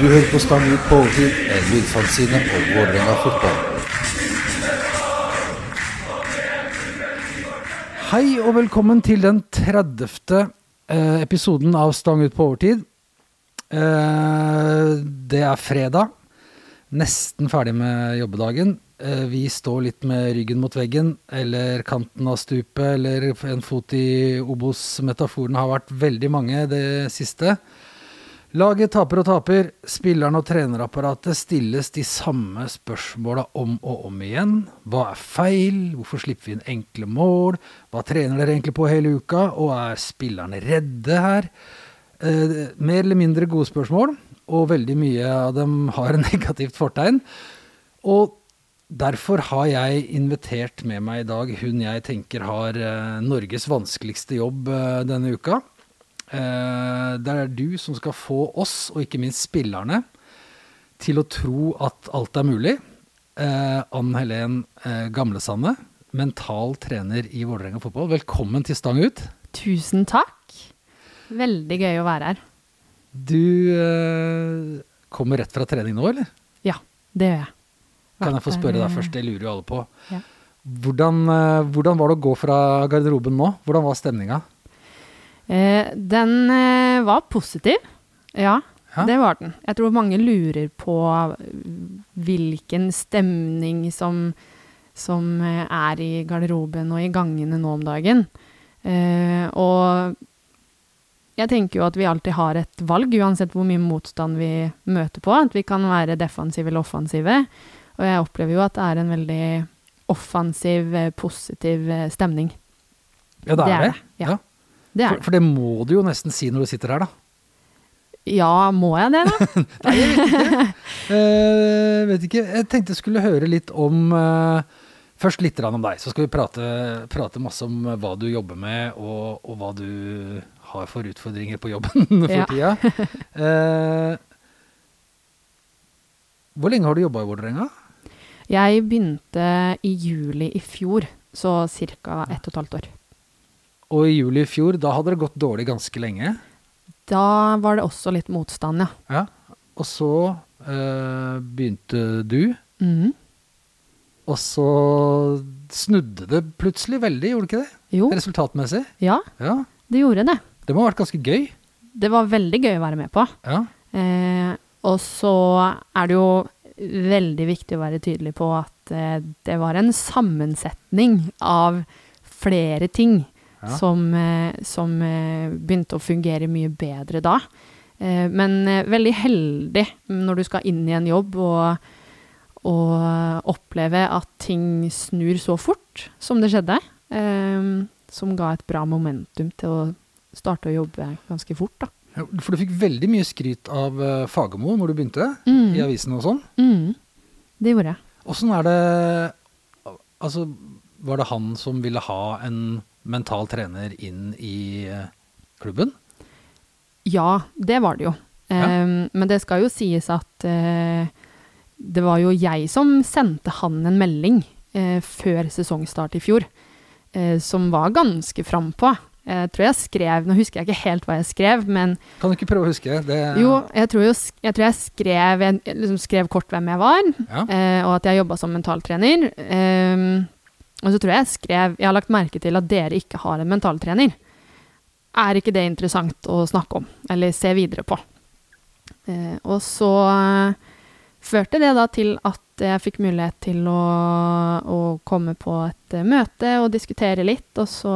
Du hører på Stang ut på overtid, en lydfanzine om Vålerenga fotball. Hei og velkommen til den 30. eh, episoden av Stang ut på overtid. Eh, det er fredag. Nesten ferdig med jobbedagen. Eh, vi står litt med ryggen mot veggen, eller kanten av stupet, eller en fot i Obos-metaforene har vært veldig mange det siste. Laget taper og taper. Spillerne og trenerapparatet stilles de samme spørsmåla om og om igjen. Hva er feil? Hvorfor slipper vi inn enkle mål? Hva trener dere egentlig på hele uka? Og er spillerne redde her? Eh, mer eller mindre gode spørsmål, og veldig mye av dem har negativt fortegn. Og derfor har jeg invitert med meg i dag hun jeg tenker har eh, Norges vanskeligste jobb eh, denne uka. Eh, det er du som skal få oss, og ikke minst spillerne, til å tro at alt er mulig. Eh, Ann Helen eh, Gamlesande, mental trener i Vålerenga fotball. Velkommen til Stang ut. Tusen takk. Veldig gøy å være her. Du kommer rett fra trening nå, eller? Ja, det gjør jeg. Kan jeg få spørre deg først, det lurer jo alle på. Ja. Hvordan, hvordan var det å gå fra garderoben nå? Hvordan var stemninga? Eh, den eh, var positiv. Ja, Ja. det var den. Jeg tror mange lurer på hvilken stemning som, som eh, er i garderoben og i gangene nå om dagen. Eh, og jeg tenker jo at vi alltid har et valg, uansett hvor mye motstand vi møter på. At vi kan være defensive eller offensive. Og jeg opplever jo at det er en veldig offensiv, positiv stemning. Ja, det er det. Ja. Det er For, for det må du jo nesten si når du sitter her, da. Ja, må jeg det, da? Nei, jeg vet ikke. Uh, vet ikke. Jeg tenkte jeg skulle høre litt om uh, Først litt om deg, så skal vi prate, prate masse om hva du jobber med, og, og hva du har for utfordringer på jobben for Ja. tida. Uh, hvor lenge har du jobba i Vålerenga? Jeg begynte i juli i fjor, så ca. ett og et halvt år. Og i juli i fjor, da hadde det gått dårlig ganske lenge. Da var det også litt motstand, ja. Ja. Og så eh, begynte du, Mm. og så snudde det plutselig veldig, gjorde det ikke det? Jo, Resultatmessig. ja, Ja. det gjorde det. Det må ha vært ganske gøy. Det var veldig gøy å være med på. Ja. Eh, og så er det jo veldig viktig å være tydelig på at eh, det var en sammensetning av flere ting Ja. som, eh, som eh, begynte å fungere mye bedre da. Eh, men veldig heldig når du skal inn i en jobb og, og oppleve at ting snur så fort som det skjedde. Som ga et bra momentum til å starte å jobbe ganske fort, da. For du fikk veldig mye skryt av Fagermo når du begynte, Mm. i avisen og sånn. Mm, det gjorde jeg. Åssen er det Altså, var det han som ville ha en mental trener inn i eh, klubben? Ja, det var det jo. Ja. Um, men det skal jo sies at uh, det var jo jeg som sendte han en melding uh, før sesongstart i fjor, uh, som var ganske frampå. Jeg tror jeg skrev Nå husker jeg ikke helt hva jeg skrev, men Kan du ikke prøve å huske? Det, jo, jeg tror, jo, sk- jeg, tror jeg skrev Jeg liksom skrev kort hvem jeg var, Ja. eh, og at jeg jobba som mentaltrener. Ehm, og så tror jeg jeg skrev Jeg har lagt merke til at dere ikke har en mentaltrener. Er ikke det interessant å snakke om, eller se videre på? Eh, og så eh, førte det da til at jeg fikk mulighet til å, å komme på et eh, møte og diskutere litt, og så,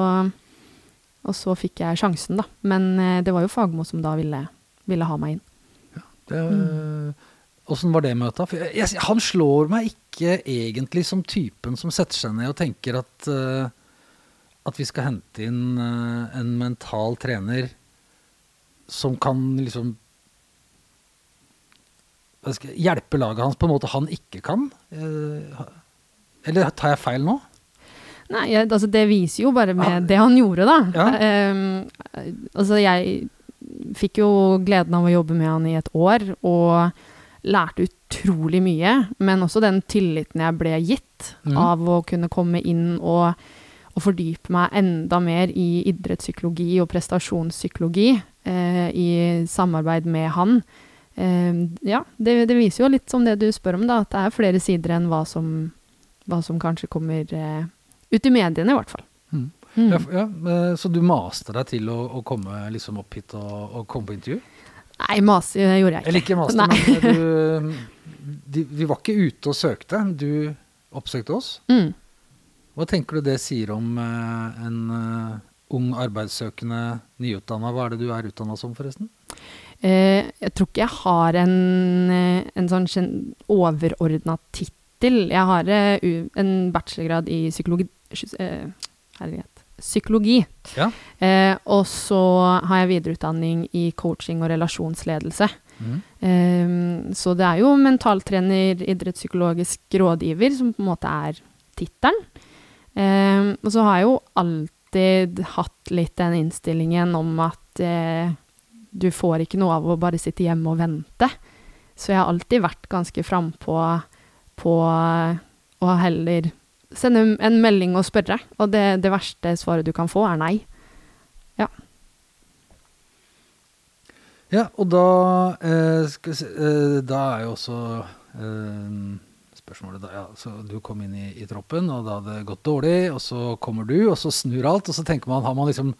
og så fikk jeg sjansen, da. Men eh, det var jo Fagmo som da ville, ville ha meg inn. Det, Mm. Var det møtet? Han slår meg ikke egentlig som typen som setter seg ned og tenker at, eh, at vi skal hente inn eh, en mental trener som kan liksom hjelpe laget hans på en måte han ikke kan. Eh, eller tar jeg feil nå? Nei, jeg, altså det viser jo bare med ja. det han gjorde, da. Ja. Ehm, altså jeg fikk jo gleden av å jobbe med han i et år, og lærte utrolig mye. Men også den tilliten jeg ble gitt mm. av å kunne komme inn og, og fordype meg enda mer i idrettspsykologi og prestasjonspsykologi eh, i samarbeid med han. eh, ja, det, det viser jo litt som det du spør om, da, at det er flere sider enn hva som, hva som kanskje kommer eh, ut i mediene, i hvert fall. Mm. Mm. Ja, ja, eh, så du maste deg til å, å komme liksom opp hit og, og komme på intervju? Nei, mase gjorde jeg ikke. Eller ikke mase, men du, de, vi var ikke ute og søkte. Du oppsøkte oss. Mm. Hva tenker du det sier om eh, en eh, ung arbeidssøkende nyutdanna? Hva er det du er utdanna som, forresten? Eh, jeg tror ikke jeg har en, en sånn overordna tittel. Jeg har en bachelorgrad i psykologi. Herlighet. Psykologi. Ja. Eh, og så har jeg videreutdanning i coaching og relasjonsledelse. Mm. Eh, så det er jo mentaltrener, idrettspsykologisk rådgiver, som på en måte er tittelen. Eh, og så har jeg jo alltid hatt litt den innstillingen om at eh, du får ikke noe av å bare sitte hjemme og vente. Så jeg har alltid vært ganske frampå på å heller sende en melding og spørre. Og det, det verste svaret du kan få, er nei. Ja, og da eh, skal vi se, eh, Da er jo også eh, spørsmålet da, ja, så Du kom inn i, i troppen, og da hadde det gått dårlig, og så kommer du, og så snur alt, og så tenker man, har man liksom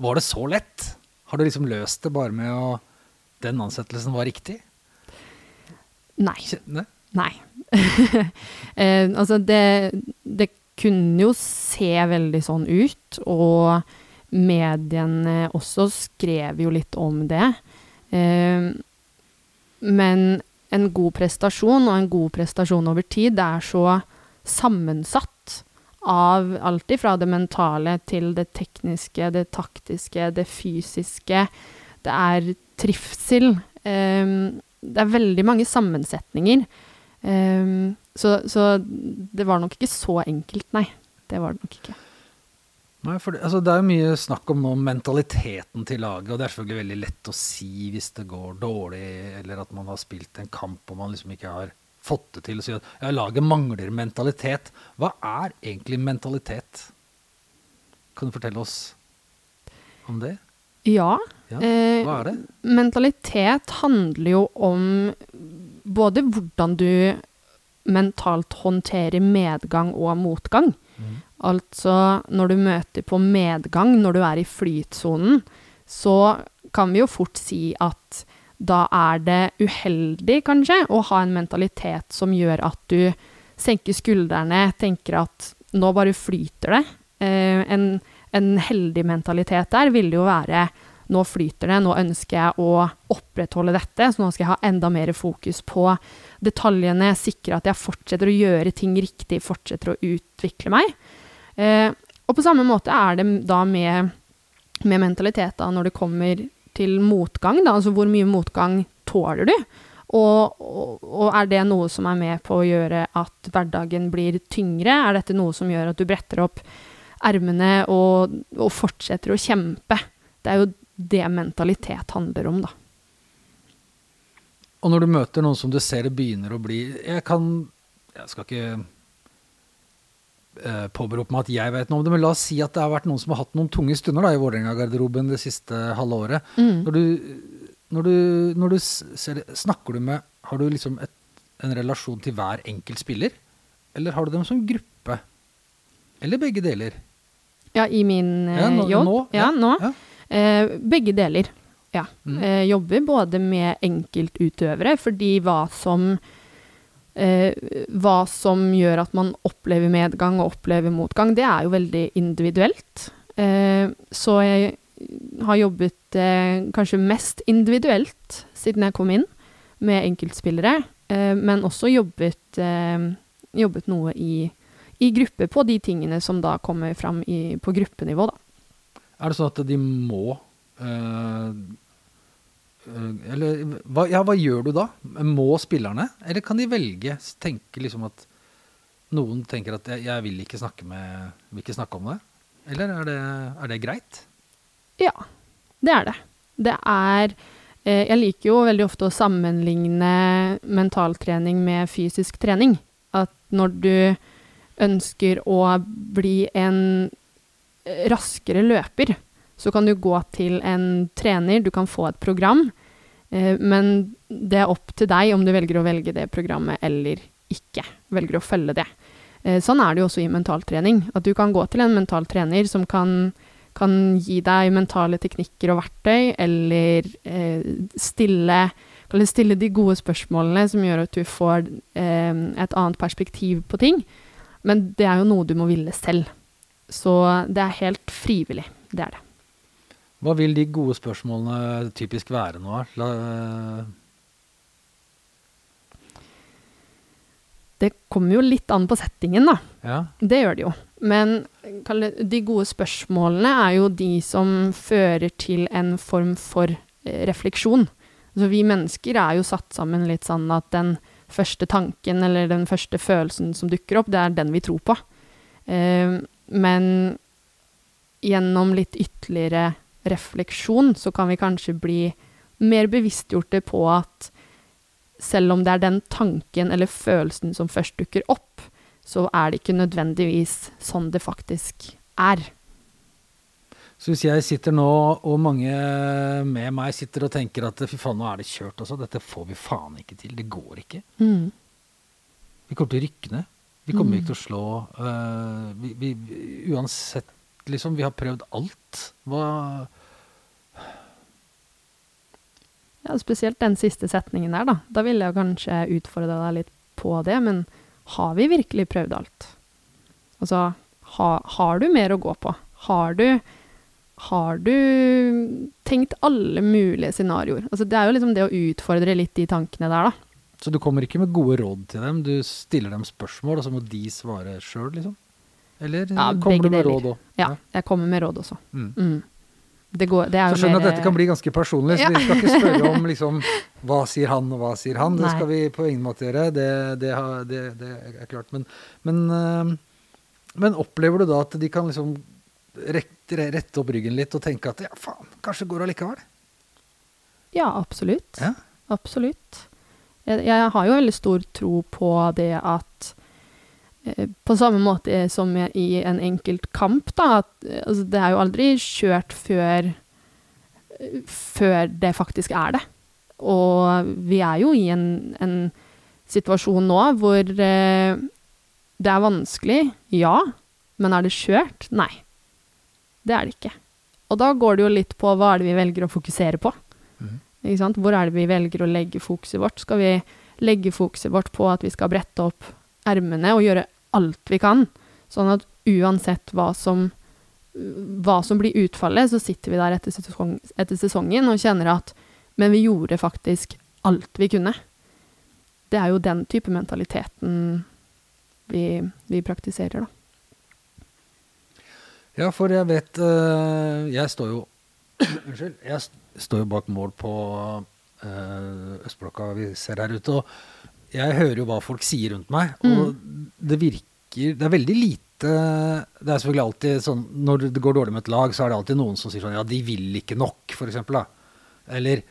Var det så lett? Har du liksom løst det bare med å Den ansettelsen var riktig? Nei. Kjenne? Nei. eh, altså, det, det kunne jo se veldig sånn ut, og mediene også skrev jo litt om det. Eh, men en god prestasjon, og en god prestasjon over tid, det er så sammensatt av alt ifra det mentale til det tekniske, det taktiske, det fysiske. Det er trivsel. Eh, det er veldig mange sammensetninger. Um, så, så det var nok ikke så enkelt, nei. Det var det nok ikke. Nei, for det, altså det er jo mye snakk om nå mentaliteten til laget, og det er selvfølgelig veldig lett å si hvis det går dårlig, eller at man har spilt en kamp og man liksom ikke har fått det til, og si at ja, laget mangler mentalitet. Hva er egentlig mentalitet? Kan du fortelle oss om det? Ja. Ja, eh, Hva er det? mentalitet handler jo om både hvordan du mentalt håndterer medgang og motgang. Mm. Altså, når du møter på medgang, når du er i flytsonen, så kan vi jo fort si at da er det uheldig, kanskje, å ha en mentalitet som gjør at du senker skuldrene, tenker at nå bare flyter det. Eh, en, en heldig mentalitet der vil jo være nå flyter det, nå ønsker jeg å opprettholde dette, så nå skal jeg ha enda mer fokus på detaljene, sikre at jeg fortsetter å gjøre ting riktig, fortsetter å utvikle meg. Eh, og på samme måte er det da med, med mentalitet da, når det kommer til motgang, da, altså hvor mye motgang tåler du? Og, og, og er det noe som er med på å gjøre at hverdagen blir tyngre? Er dette noe som gjør at du bretter opp ermene og, og fortsetter å kjempe? Det er jo det mentalitet handler om, da. Og når du møter noen som du ser det begynner å bli Jeg kan Jeg skal ikke eh, påberope meg at jeg vet noe om det, men la oss si at det har vært noen som har hatt noen tunge stunder da, i Vålerenga-garderoben det siste halve året. Mm. Når du, når du, når du ser snakker du med Har du liksom et, en relasjon til hver enkelt spiller? Eller har du dem som gruppe? Eller begge deler? Ja, i min eh, Ja, nå- jobb. nå, ja, ja, nå. ja. Eh, begge deler. Ja. Mm. Eh, jobber både med enkeltutøvere, fordi hva som eh, Hva som gjør at man opplever medgang og opplever motgang, det er jo veldig individuelt. Eh, så jeg har jobbet eh, kanskje mest individuelt siden jeg kom inn, med enkeltspillere, eh, men også jobbet, jobbet noe i, i gruppe på de tingene som da kommer fram i, på gruppenivå, da. Er det sånn at de må eh, Eller hva, ja, hva gjør du da? Må spillerne? Eller kan de velge? Tenke liksom at noen tenker at jeg, jeg vil, ikke snakke med, vil ikke snakke om det? Eller er det, er det greit? Ja, det er det. Det er eh, Jeg liker jo veldig ofte å sammenligne mentaltrening med fysisk trening. At når du ønsker å bli en raskere løper, så kan du gå til en trener, du kan få et program. Eh, men det er opp til deg om du velger å velge det programmet eller ikke. Velger å følge det. Eh, sånn er det jo også i mentaltrening. At du kan gå til en mentaltrener som kan, kan gi deg mentale teknikker og verktøy, eller eh, stille, stille de gode spørsmålene som gjør at du får et annet perspektiv på ting. Men det er jo noe du må ville selv. Så det er helt frivillig. Det er det. Hva vil de gode spørsmålene typisk være nå? Det kommer jo litt an på settingen, da. ja. Det gjør det jo. Men de gode spørsmålene er jo de som fører til en form for eh, refleksjon. Så vi mennesker er jo satt sammen litt sånn at den første tanken eller den første følelsen som dukker opp, det er den vi tror på. Eh, men gjennom litt ytterligere refleksjon så kan vi kanskje bli mer bevisstgjorte på at selv om det er den tanken eller følelsen som først dukker opp, så er det ikke nødvendigvis sånn det faktisk er. Så hvis jeg sitter nå, og mange med meg sitter og tenker at fy faen, nå er det kjørt, altså. Dette får vi faen ikke til. Det går ikke. Mm. Vi kommer til å rykke ned. Vi kommer Mm. ikke til å slå uh, vi, vi, Uansett, liksom. Vi har prøvd alt. Hva Ja, spesielt den siste setningen der, da. Da ville jeg kanskje utfordre deg litt på det, men har vi virkelig prøvd alt? Altså, ha, har du mer å gå på? Har du har du tenkt alle mulige scenarioer? Altså, det er jo liksom det å utfordre litt de tankene der, da. Så du kommer ikke med gode råd til dem? Du stiller dem spørsmål, og så må de svare sjøl, liksom? Eller Ja, kommer du med deler. råd òg? Ja, jeg kommer med råd også. Mm. Mm. Det, går, det Så skjønner jeg at dette kan bli ganske personlig, så Ja. vi skal ikke spørre om liksom hva sier han og hva sier han. Det Nei. skal vi på ingen måte gjøre, det, det, det, det er klart. Men, men, øh, men opplever du da at de kan liksom rette, rette opp ryggen litt og tenke at ja, faen, kanskje det går allikevel? Ja, absolutt. Ja. Absolutt. Jeg, jeg har jo veldig stor tro på det at eh, På samme måte som i- en enkelt kamp, da. At, eh, altså, det er jo aldri kjørt før før det faktisk er det. Og vi er jo i en, en situasjon nå hvor eh, det er vanskelig, ja. Men er det kjørt? Nei. Det er det ikke. Og da går det jo litt på hva er det vi velger å fokusere på. Ikke sant? Hvor er det vi velger å legge fokuset vårt? Skal vi legge fokuset vårt på at vi skal brette opp ermene og gjøre alt vi kan, sånn at uansett hva som, hva som blir utfallet, så sitter vi der etter, sesong, etter sesongen og kjenner at Men vi gjorde faktisk alt vi kunne. Det er jo den type mentaliteten vi, vi praktiserer, da. Ja, for jeg vet øh, Jeg står jo Unnskyld. Jeg står jo bak mål på øh, Østblokka vi ser her ute. Og jeg hører jo hva folk sier rundt meg. Og det virker Det er veldig lite Det er selvfølgelig alltid sånn Når det går dårlig med et lag, så er det alltid noen som sier sånn Ja, de vil ikke nok, for eksempel. Da. Eller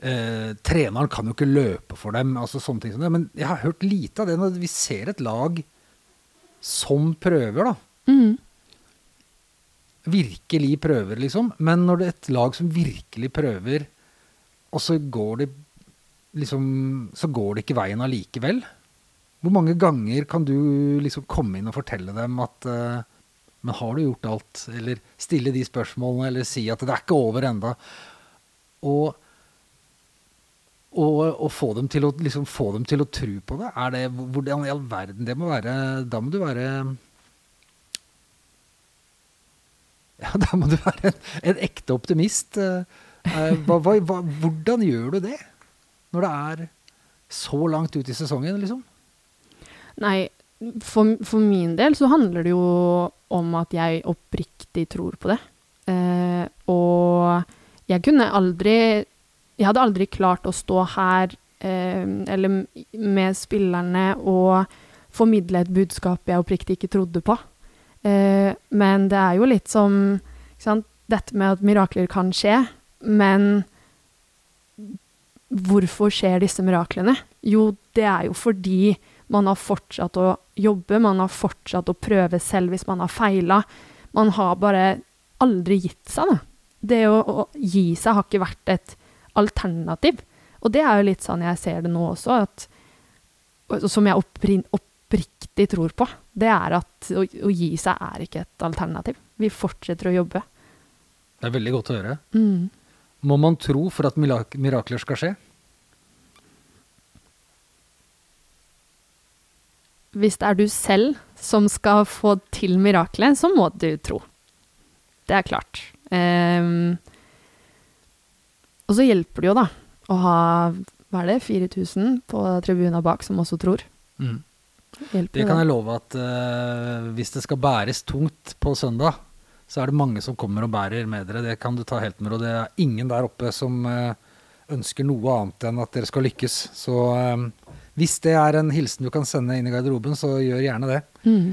eh, treneren kan jo ikke løpe for dem. Altså sånne ting som det. Men jeg har hørt lite av det når vi ser et lag som prøver, da Mm. Virkelig prøver, liksom. Men når det er et lag som virkelig prøver, og så går det liksom Så går det ikke veien allikevel. Hvor mange ganger kan du liksom komme inn og fortelle dem at uh, Men har du gjort alt? Eller stille de spørsmålene, eller si at det er ikke over enda. Og, og, og få, dem å, liksom, få dem til å tro på det. Er det hvordan i all verden Det må være Da må du være ja, da må du være en, en ekte optimist. Eh, eh, hva, hva, hva, hvordan gjør du det? Når det er så langt ut i sesongen, liksom? Nei, for, for min del så handler det jo om at jeg oppriktig tror på det. Eh, og jeg kunne aldri Jeg hadde aldri klart å stå her eh, eller med spillerne og formidle et budskap jeg oppriktig ikke trodde på. Eh, men det er jo litt som sant, dette med at mirakler kan skje, men hvorfor skjer disse miraklene? Jo, det er jo fordi man har fortsatt å jobbe, man har fortsatt å prøve selv hvis man har feila. Man har bare aldri gitt seg, da. Det å, å gi seg har ikke vært et alternativ. Og det er jo litt sånn jeg ser det nå også, at, som jeg opprin, oppriktig tror på, det er at å, å gi seg er ikke et alternativ. Vi fortsetter å jobbe. Det er veldig godt å høre. Mm. Må man tro for at mirak- mirakler skal skje? Hvis det er du selv som skal få til miraklet, så må du tro. Det er klart. Um, og så hjelper det jo, da, å ha hva er det, 4000 på tribunen bak som også tror. Hjelper Det kan jeg love at uh, hvis det skal bæres tungt på søndag, så er det mange som kommer og bærer med dere. Det kan du ta helt med ro. Det er ingen der oppe som uh, ønsker noe annet enn at dere skal lykkes. Så uh, hvis det er en hilsen du kan sende inn i garderoben, så gjør gjerne det. Mm.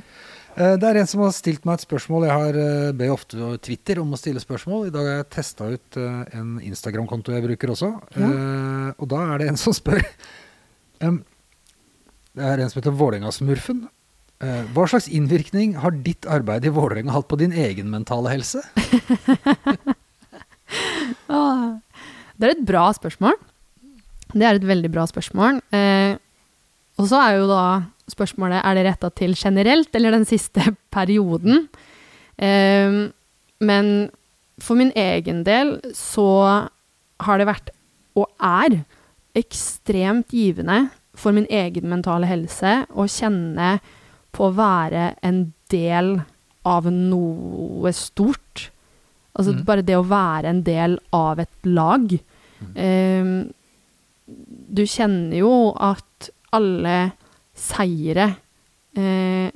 Det er en som har stilt meg et spørsmål. Jeg har ber ofte Twitter om å stille spørsmål. I dag har jeg testa ut en Instagram-konto jeg bruker også. Eh, Og da er det en som spør em, Det er en som heter Vålerenga-smurfen. Eh, Hva slags innvirkning har ditt arbeid i Vålerenga hatt på din egen mentale helse? Ah, Det er et bra spørsmål. Det er et veldig bra spørsmål. Eh, og så er jo da spørsmålet er det retta til generelt eller den siste perioden. Eh, men for min egen del så har det vært, og er, ekstremt givende for min egen mentale helse å kjenne på å være en del av noe stort. Altså Mm. bare det å være en del av et lag. Eh, du kjenner jo at alle seire uh,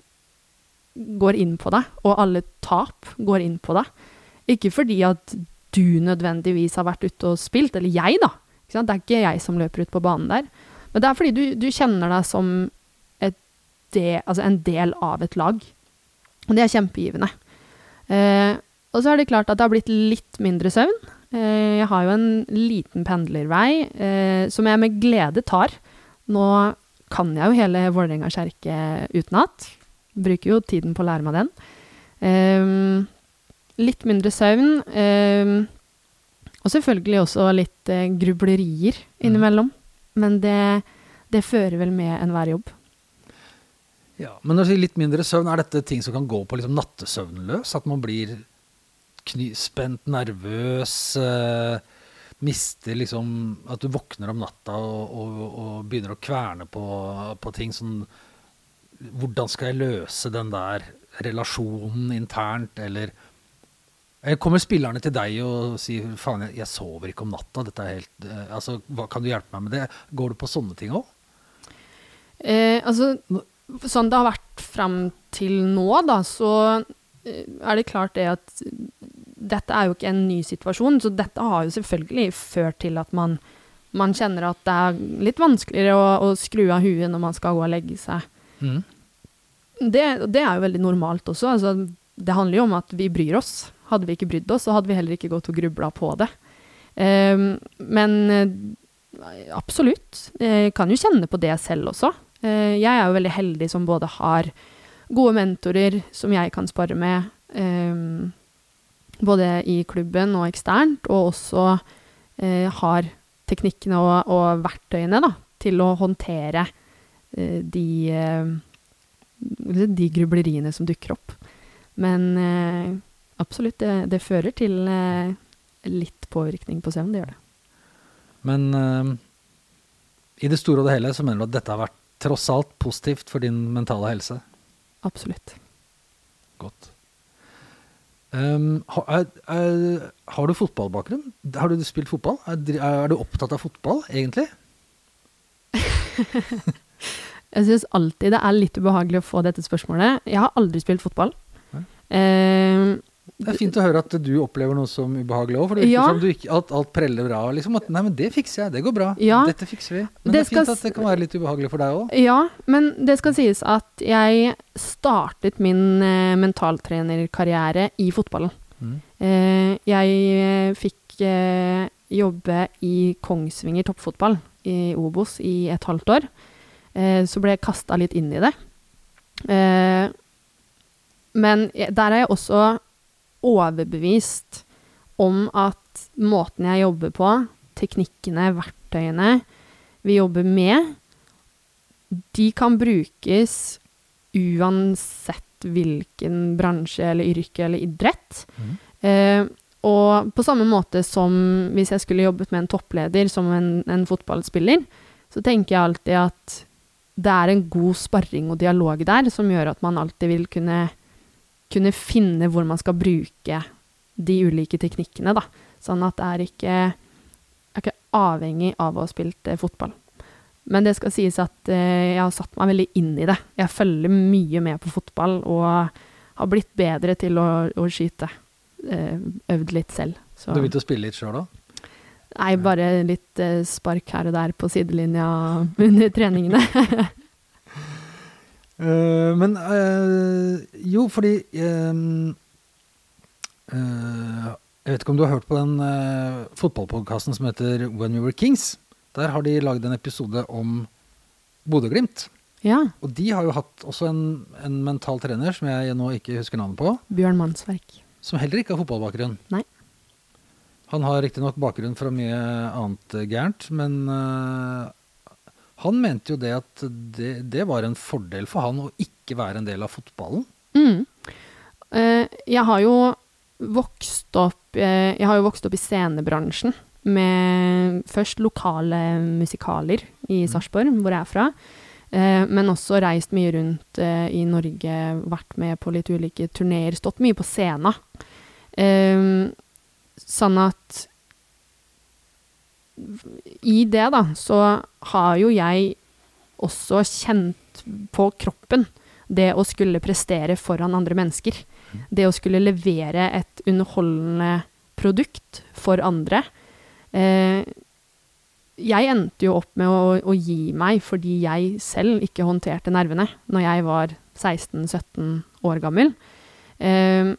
går inn på deg, og alle tap går inn på deg. Ikke fordi at du nødvendigvis har vært ute og spilt, eller jeg, da. Det er ikke jeg som løper ut på banen der. Men det er fordi du, du kjenner deg som et de, altså en del av et lag. Og det er kjempegivende. Eh, og så er det klart at det har blitt litt mindre søvn. Eh, jeg har jo en liten pendlervei eh, som jeg med glede tar. Nå kan jeg jo hele Vålerenga kjerke utenat. Bruker jo tiden på å lære meg den. Eh, litt mindre søvn. eh, og selvfølgelig også litt eh, grublerier innimellom. Men det, det fører vel med enhver jobb. Ja, Men når du sier litt mindre søvn, er dette ting som kan gå på liksom nattesøvnløs? At man blir spent, nervøs, eh, mister liksom At du våkner om natta og, og, og begynner å kverne på, på ting sånn Hvordan skal jeg løse den der relasjonen internt, eller Kommer spillerne til deg og sier faen, jeg, jeg sover ikke om natta, dette er helt uh, Altså, hva, kan du hjelpe meg med det? Går du på sånne ting òg? Eh, altså, sånn det har vært fram til nå, da, så eh, er det klart det at dette er jo ikke en ny situasjon, så dette har jo selvfølgelig ført til at man, man kjenner at det er litt vanskeligere å, å skru av huet når man skal gå og legge seg. Mm. Det, det er jo veldig normalt også. Altså, det handler jo om at vi bryr oss. Hadde vi ikke brydd oss, så hadde vi heller ikke gått og grubla på det. Um, men eh, absolutt. Jeg kan jo kjenne på det selv også. Eh, jeg er jo veldig heldig som både har gode mentorer som jeg kan spare med, um, både i klubben og eksternt, og også uh, har teknikkene og, og verktøyene da, til å håndtere uh, de, uh, de grubleriene som dukker opp. Men absolutt, det, det fører til eh, litt påvirkning på søvn, det gjør det. Men eh, i det store og det hele så mener du at dette har vært tross alt positivt for din mentale helse? Absolutt. Godt. Um, har, er, har du fotballbakgrunn? Har du spilt fotball? Er, er du opptatt av fotball, egentlig? Jeg syns alltid det er litt ubehagelig å få dette spørsmålet. Jeg har aldri spilt fotball. Nei. Det er fint å høre at du opplever noe som ubehagelig òg, for det virker Ja. som du ikke, alt, alt preller bra. Liksom, at, nei, men det fikser jeg, det går bra. Ja. Dette fikser vi. Men det, Det er fint at det kan være litt ubehagelig for deg òg. Ja, men det skal sies at jeg startet min eh, mentaltrenerkarriere i fotballen. Mm. Eh, jeg eh, fikk eh, jobbe i Kongsvinger toppfotball i Obos i et halvt år. Eh, så ble jeg kasta litt inn i det. Eh, men der er jeg også overbevist om at måten jeg jobber på, teknikkene, verktøyene vi jobber med, de kan brukes uansett hvilken bransje eller yrke eller idrett. Mm. Eh, og på samme måte som hvis jeg skulle jobbet med en toppleder som en, en fotballspiller, så tenker jeg alltid at det er en god sparring og dialog der som gjør at man alltid vil kunne, kunne finne hvor man skal bruke de ulike teknikkene, da. Sånn at det er ikke, er ikke avhengig av å ha spilt eh, fotball. Men det skal sies at eh, jeg har satt meg veldig inn i det. Jeg følger mye med på fotball og har blitt bedre til å, å skyte. Eh, øvd litt selv. Så. Du begynte å spille litt sjøl òg? Nei, bare litt spark her og der på sidelinja under treningene. Eh, men uh, jo, fordi uh, Jeg vet ikke om du har hørt på den uh, fotballpodkasten som heter When We Were Kings. Der har de lagd en episode om Bodø-Glimt. ja. Og de har jo hatt også en, en mental trener som jeg nå ikke husker navnet på, Bjørn Mannsverk. som heller ikke har fotballbakgrunn. Nei. Han har riktignok bakgrunn fra mye annet gærent, men eh, han mente jo det at det, det var en fordel for han å ikke være en del av fotballen. Mm. Eh, jeg har jo vokst opp eh, Jeg har jo vokst opp i scenebransjen med først lokale musikaler i Sarpsborg, hvor jeg er fra. Eh, men også reist mye rundt i Norge, vært med på litt ulike turneer, stått mye på scenen. Eh, sånn at i det, da, så har jo jeg også kjent på kroppen det å skulle prestere foran andre mennesker. Det å skulle levere et underholdende produkt for andre. Eh, jeg endte jo opp med å, å gi meg fordi jeg selv ikke håndterte nervene når jeg var 16-17 år gammel. Eh,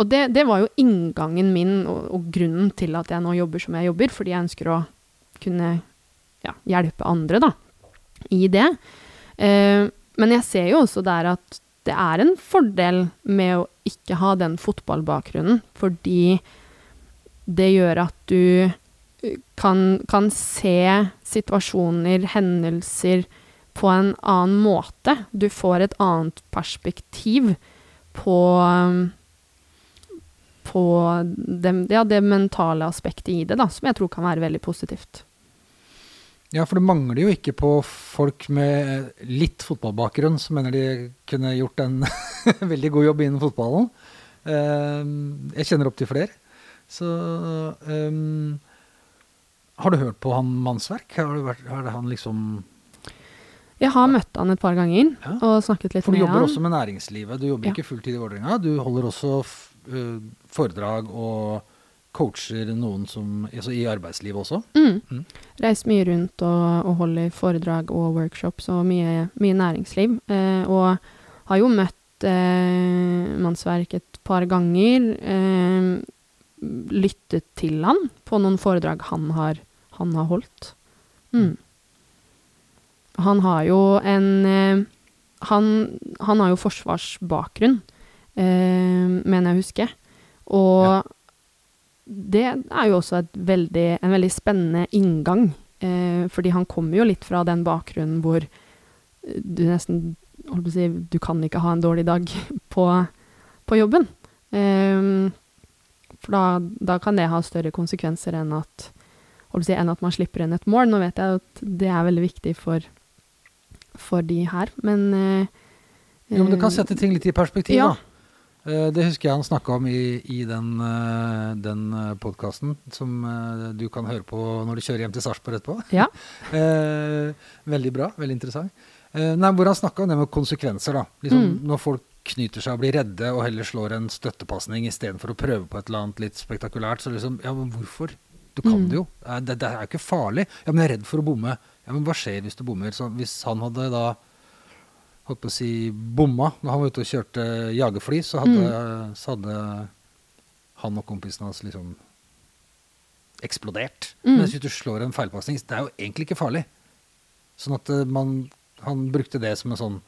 og det, det var jo inngangen min og, og grunnen til at jeg nå jobber som jeg jobber, fordi jeg ønsker å kunne ja, hjelpe andre da, i det. Eh, men jeg ser jo også der at det er en fordel med å ikke ha den fotballbakgrunnen, fordi det gjør at du eh, kan, kan se situasjoner, hendelser, på en annen måte. Du får et annet perspektiv på um, på det, ja, det mentale aspektet i det, da, som jeg tror kan være veldig positivt. Ja, for det mangler jo ikke på folk med litt fotballbakgrunn som mener de kunne gjort en veldig god jobb innen fotballen. Eh, Jeg kjenner opp til flere. Så um, Har du hørt på han Mannsverk? Har, du vært, har han liksom Jeg har møtt han et par ganger Ja. og snakket litt med han. For du jobber han. også med næringslivet. Du jobber Ja. ikke fulltid i Vålerenga. Du holder også eh, foredrag og coacher noen som altså i arbeidslivet også. Mm. Mm. Reiser mye rundt og, og holder foredrag og workshops og mye, mye næringsliv. Eh, og har jo møtt eh, Mannsverk et par ganger. Eh, lyttet til han på noen foredrag han har, han har holdt. Mm. Han har jo en eh, han, han har jo forsvarsbakgrunn, eh, mener jeg å huske. Og Ja. det er jo også veldig, en veldig spennende inngang. Eh, fordi han kommer jo litt fra den bakgrunnen hvor eh, du nesten holdt på å si, Du kan ikke ha en dårlig dag på, på jobben. Eh, for da, da kan det ha større konsekvenser enn at, si, enn at man slipper inn et mål. Nå vet jeg at det er veldig viktig for, for de her, men eh, Jo, men du kan eh, sette ting litt i perspektiv, ja. da. Eh, Det husker jeg han snakka om i, i den, uh, den podkasten som eh, du kan høre på når du kjører hjem til Sarpsborg etterpå. Ja. Eh, veldig bra, veldig interessant. Eh, nei, hvor han snakka om det med konsekvenser, da. Liksom, Mm. Når folk knyter seg og blir redde og heller slår en støttepasning istedenfor å prøve på et eller annet litt spektakulært, så liksom Ja, men hvorfor? Du kan Mm. det jo. Eh, Det, det er jo ikke farlig. Ja, men jeg er redd for å bomme. Ja, men hva skjer hvis du bommer? Så hvis han hadde da holdt på å si bomma når han var ute og kjørte jagerfly, så hadde, så hadde han og kompisen hans liksom eksplodert. Mm. Mens hvis du slår en feilpasning, det er jo egentlig ikke farlig. Sånn at eh, man, han brukte det som en sånn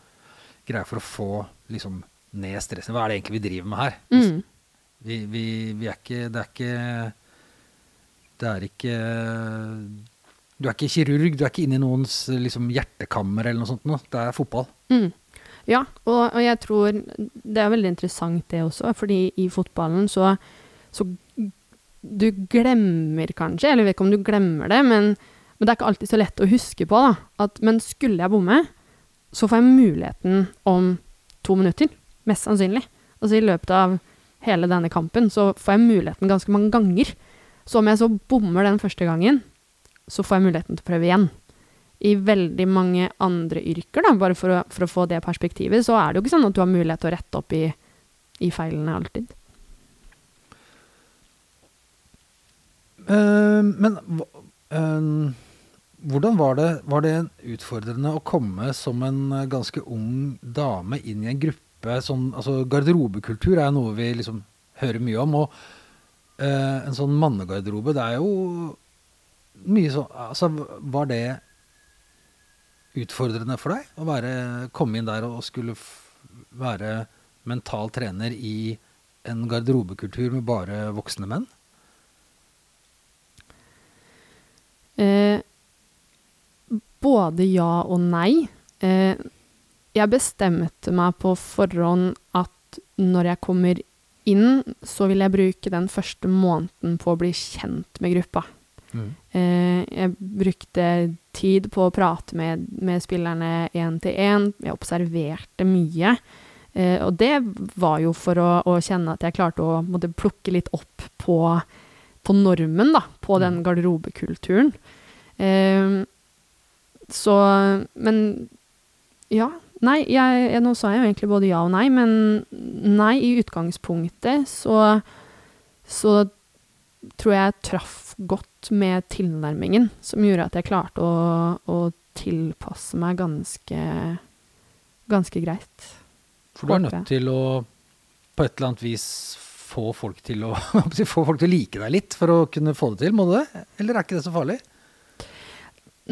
greie for å få liksom ned stresset. Hva er det egentlig vi driver med her? Mm. Vi, vi, vi er ikke Det er ikke Det er ikke Du er ikke kirurg, du er ikke inne i noens liksom, hjertekammer eller noe sånt noe. Det er fotball. Mm. Ja, og, og jeg tror det er veldig interessant det også, fordi i fotballen så, så Du glemmer kanskje, eller jeg vet ikke om du glemmer det, men, men det er ikke alltid så lett å huske på, da. At, men skulle jeg bomme, så får jeg muligheten om to minutter. Mest sannsynlig. Altså i løpet av hele denne kampen så får jeg muligheten ganske mange ganger. Så om jeg så bommer den første gangen, så får jeg muligheten til å prøve igjen. I veldig mange andre yrker, da, bare for å, for å få det perspektivet, så er det jo ikke sånn at du har mulighet til å rette opp i, i feilene alltid. Uh, men eh, hvordan var det, var det utfordrende å komme som en eh, ganske ung dame inn i en gruppe? Sånn, altså garderobekultur er noe vi liksom hører mye om. Og uh, en sånn mannegarderobe, det er jo mye sånn Altså, var det utfordrende for deg å være, komme inn der og skulle være mental trener i en garderobekultur med bare voksne menn? Eh, både ja og nei. Eh, jeg bestemte meg på forhånd at når jeg kommer inn, så vil jeg bruke den første måneden på å bli kjent med gruppa. Eh, jeg brukte tid på å prate med, med spillerne én til én. Jeg observerte mye. Eh, og det var jo for å, å kjenne at jeg klarte å måtte plukke litt opp på, på normen, da. På den garderobekulturen. Eh, så Men ja. Nei, jeg, jeg, nå sa jeg jo egentlig både ja og nei, men nei, i utgangspunktet så så tror jeg traff godt med tilnærmingen, som gjorde at jeg klarte å, å tilpasse meg ganske, ganske greit. For du er nødt til å på et eller annet vis få folk til å få folk til å like deg litt for å kunne få det til, må du det? Eller er ikke det så farlig?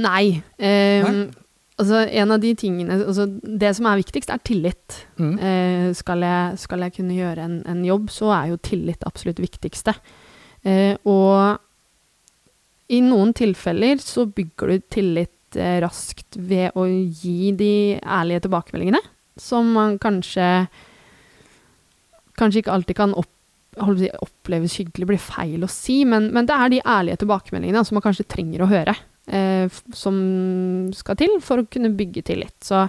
Nei. ehm, Nei? Altså, en av de tingene altså, Det som er viktigst, er tillit. Mm. Eh, skal, jeg, skal jeg kunne gjøre en, en jobb, så er jo tillit absolutt viktigste. Eh, og i noen tilfeller så bygger du tillit eh, raskt ved å gi de ærlige tilbakemeldingene, som man kanskje Kanskje ikke alltid kan opp, si, oppleves hyggelig, blir feil å si, men, men det er de ærlige tilbakemeldingene som man kanskje trenger å høre, eh, som skal til for å kunne bygge tillit. Så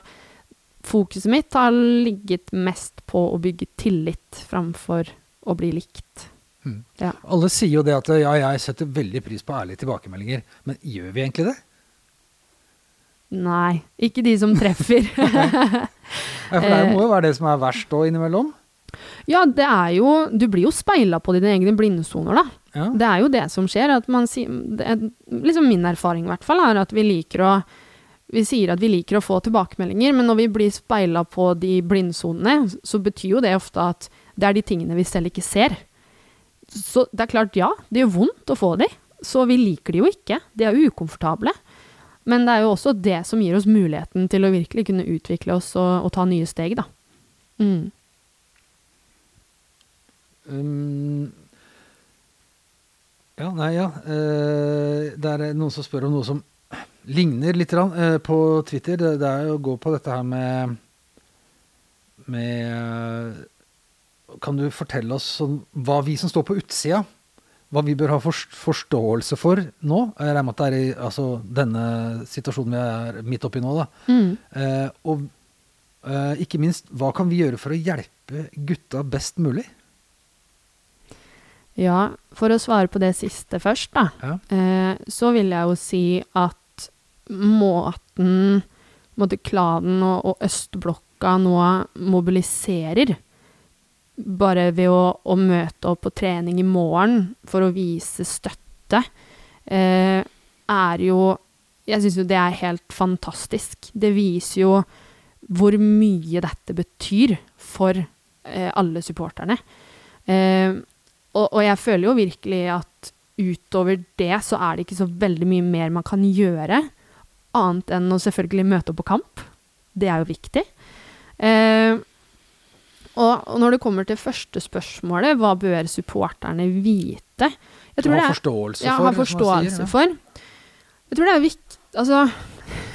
fokuset mitt har ligget mest på å bygge tillit framfor å bli likt. Mm. Ja. Alle sier jo det at ja, jeg setter veldig pris på ærlige tilbakemeldinger, men gjør vi egentlig det? Nei, ikke de som treffer. Ja, for det må jo være det som er verst òg innimellom. ja, det er jo Du blir jo speila på dine egne blindsoner, da. Ja. Det er jo det som skjer. At man er, liksom Min erfaring i hvert fall er at vi liker å vi sier at vi liker å få tilbakemeldinger, men når vi blir speila på de blindsonene, så betyr jo det ofte at det er de tingene vi selv ikke ser. Så det er klart, ja, det gjør vondt å få de, så vi liker de jo ikke. De er ukomfortable. Men det er jo også det som gir oss muligheten til å virkelig kunne utvikle oss og, og ta nye steg, da. Mm. Um, ja, nei, ja. Uh, det er noen som spør om noe som ligner litt eh, på Twitter. Det, det er jo å gå på dette her med med Kan du fortelle oss sånn, hva vi som står på utsida, hva vi bør ha forståelse for nå? Jeg regner med at det er i altså, denne situasjonen vi er midt oppi nå. da. Mm. Eh, og eh, ikke minst, hva kan vi gjøre for å hjelpe gutta best mulig? Ja, for å svare på det siste først, da. Ja. Eh, så vil jeg jo si at måten måte klanen og, og østblokka nå mobiliserer, bare ved å, å møte opp på trening i morgen for å vise støtte, eh, er jo Jeg syns jo det er helt fantastisk. Det viser jo hvor mye dette betyr for eh, alle supporterne. Eh, og, og jeg føler jo virkelig at utover det så er det ikke så veldig mye mer man kan gjøre, annet enn å selvfølgelig møte opp på kamp. Det er jo viktig. Eh, Og, når det kommer til første spørsmålet, hva bør supporterne vite? Jeg tror Ha forståelse for. ja, ha forståelse sier, ja. for. Jeg tror det er viktig Altså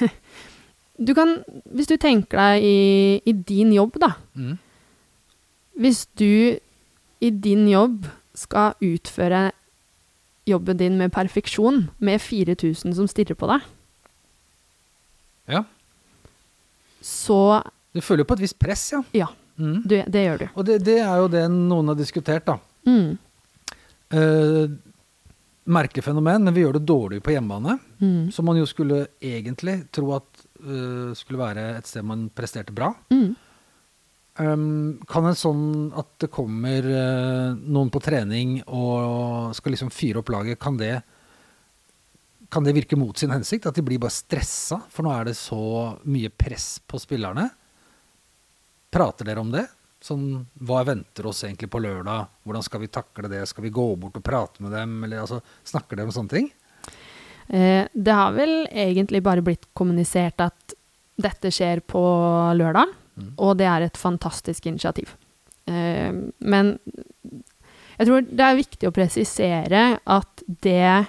Du kan Hvis du tenker deg i, i din jobb, da. Mm. Hvis du i din jobb skal utføre jobben din med perfeksjon, med 4000 som stirrer på deg, Ja. så Du føler jo på et visst press, ja. Ja, Mm. du, det gjør du. Og det, det er jo det noen har diskutert, da. Mm. Eh, merkefenomen, men vi gjør det dårlig på hjemmebane. Mm. Som man jo skulle egentlig tro at uh, skulle være et sted man presterte bra. Mm. Um, kan en sånn at det kommer uh, noen på trening og skal liksom fyre opp laget, kan det, kan det virke mot sin hensikt? At de blir bare stressa? For nå er det så mye press på spillerne. Prater dere om det? Sånn, hva venter oss egentlig på lørdag? Hvordan skal vi takle det? Skal vi gå bort og prate med dem? Eller altså, snakker dere om sånne ting? Eh, det har vel egentlig bare blitt kommunisert at dette skjer på lørdag, Mm. og det er et fantastisk initiativ. Eh, men jeg tror det er viktig å presisere at det,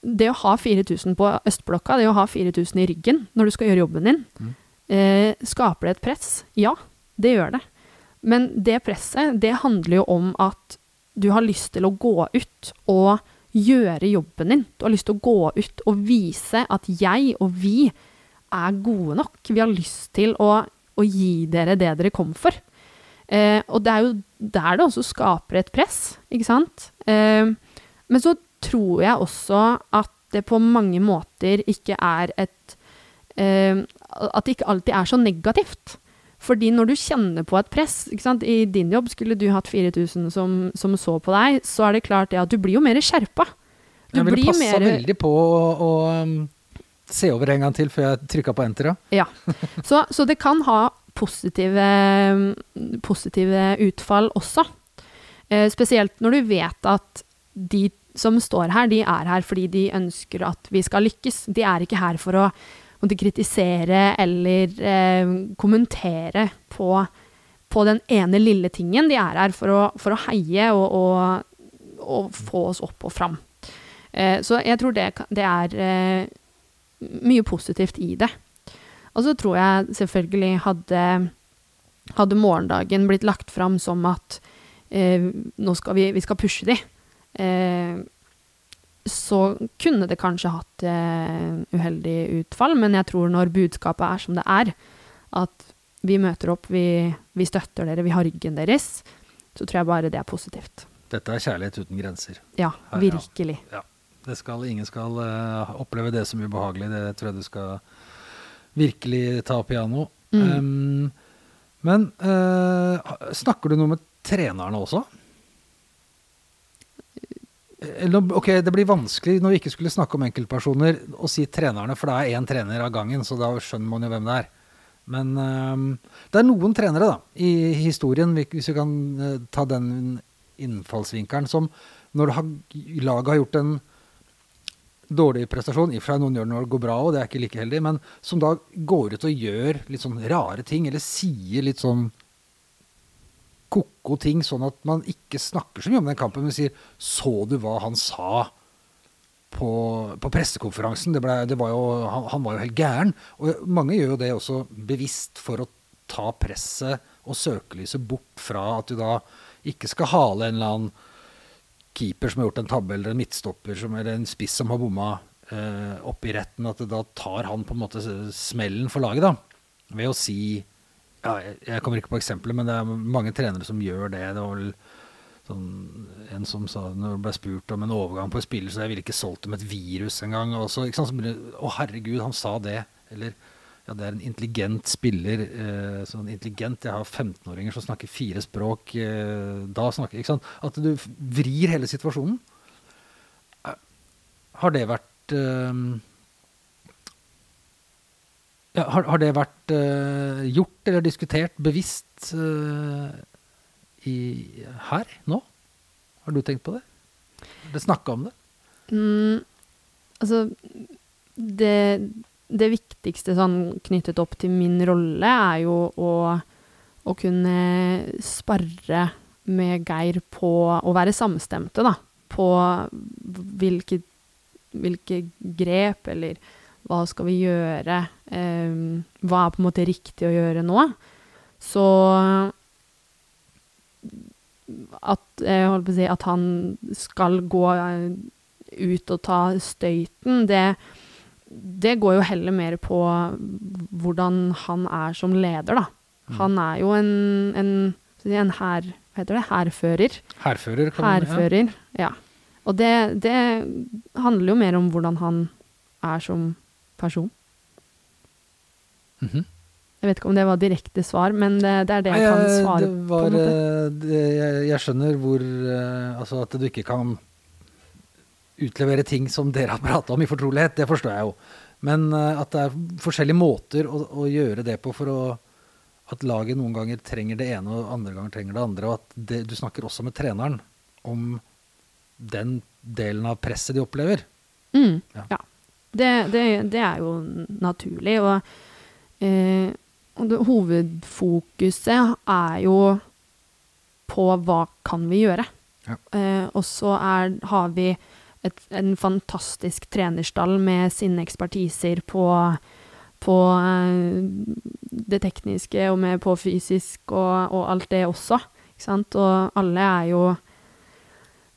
det å ha 4000 på østblokka, det å ha 4000 i ryggen når du skal gjøre jobben din, Mm. eh, skaper det et press? Ja, det gjør det. Men det presset, det handler jo om at du har lyst til å gå ut og gjøre jobben din. Du har lyst til å gå ut og vise at jeg og vi er gode nok. Vi har lyst til å, å gi dere det dere kom for. Eh, og det er jo der det også skaper et press, ikke sant? Eh, men så tror jeg også at det på mange måter ikke er et eh, At det ikke alltid er så negativt. Fordi når du kjenner på et press? I din jobb skulle du hatt 4000 som, som så på deg, så er det klart det at du blir jo mer skjerpa. Du Jeg ville passa mer veldig på å, å um, se over en gang til før jeg trykka på enter. ja. Ja. Så, så det kan ha positive, positive utfall også. Eh, spesielt når du vet at de som står her, de er her fordi de ønsker at vi skal lykkes. De er ikke her for å måtte kritisere eller eh, kommentere på, på den ene lille tingen. De er her for å, for å heie og, og, og få oss opp og fram. Eh, så jeg tror det, det er eh, mye positivt i det. Og så tror jeg selvfølgelig hadde, hadde morgendagen blitt lagt fram som at eh, nå skal vi, vi skal pushe de, eh, så kunne det kanskje hatt eh, uheldig utfall, men jeg tror når budskapet er som det er, at vi møter opp, vi, vi støtter dere, vi har ryggen deres, så tror jeg bare det er positivt. Dette er kjærlighet uten grenser. Ja, Ja, ja. virkelig. Det skal, ingen skal uh, oppleve det som ubehagelig. Det tror jeg du skal virkelig ta piano. Mm. Um, men uh, snakker du noe med trenerne også? Eller, ok, Det blir vanskelig når vi ikke skulle snakke om enkeltpersoner, å si trenerne, for det er én trener av gangen, så da skjønner man jo hvem det er. Men um, det er noen trenere da, i historien, hvis vi kan eh, ta den innfallsvinkelen, som når laget har gjort en dårlig prestasjon, i og for seg noen gjør det når det går bra, og det er ikke like heldig, men som da går ut og gjør litt sånn rare ting, eller sier litt sånn ko-ko ting, sånn at man ikke snakker så mye om den kampen, men sier 'så du hva han sa'? På, på pressekonferansen. Det ble, det var jo, han, han var jo helt gæren. Og mange gjør jo det også bevisst for å ta presset og søkelyset bort fra at du da ikke skal hale en eller annen keeper som har gjort en tabbe, eller en midtstopper som, eller en spiss som har bomma eh, opp i retten, at da tar han på en måte smellen for laget, da. Ved å si ja, jeg, kommer ikke på eksempler, men det er mange trenere som gjør det. Det var vel sånn, en som sa når det ble spurt om en overgang på en spiller, så jeg ville ikke solgt dem et virus engang. Å, herregud, han sa det. Eller ja, det er en intelligent spiller. Eh, sånn intelligent Jeg har 15-åringer som snakker fire språk. Eh, da snakker ikke sant? At du vrir hele situasjonen. Eh, Har det vært eh, ja, har, har det vært uh, gjort eller diskutert bevisst uh, i, her nå? Har du tenkt på det? Har du snakka om det? Mm, altså det, det viktigste sånn knyttet opp til min rolle er jo å, å kunne sparre med Geir på å være samstemte, da. På hvilke, hvilke grep, eller hva skal vi gjøre? Eh, hva er på en måte riktig å gjøre nå? Så at, å si, at han skal gå eh, ut og ta støyten, det, det går jo heller mer på hvordan han er som leder, da. Mm. Han er jo en, en, en hær... Hva heter det? Hærfører. Hærfører, kan man ja. Hærfører, ja. Og det, det handler jo mer om hvordan han er som person. Mhm. Jeg vet ikke om det var direkte svar, men det, det er det jeg kan svare på. var, en eh, det, jeg, jeg skjønner hvor eh, Altså at du ikke kan utlevere ting som dere har prata om i fortrolighet, det forstår jeg jo. Men eh, at det er forskjellige måter å, å gjøre det på for å At laget noen ganger trenger det ene, og andre ganger trenger det andre. Og at det, du snakker også med treneren om den delen av presset de opplever. Mm, Ja. ja. Det, det, det er jo naturlig. Og, eh, og det, hovedfokuset er jo på hva kan vi gjøre. Ja. Eh, og så har vi et, en fantastisk trenerstall med sine ekspertiser på, på eh, det tekniske og med på fysisk og, og alt det også. Og alle er jo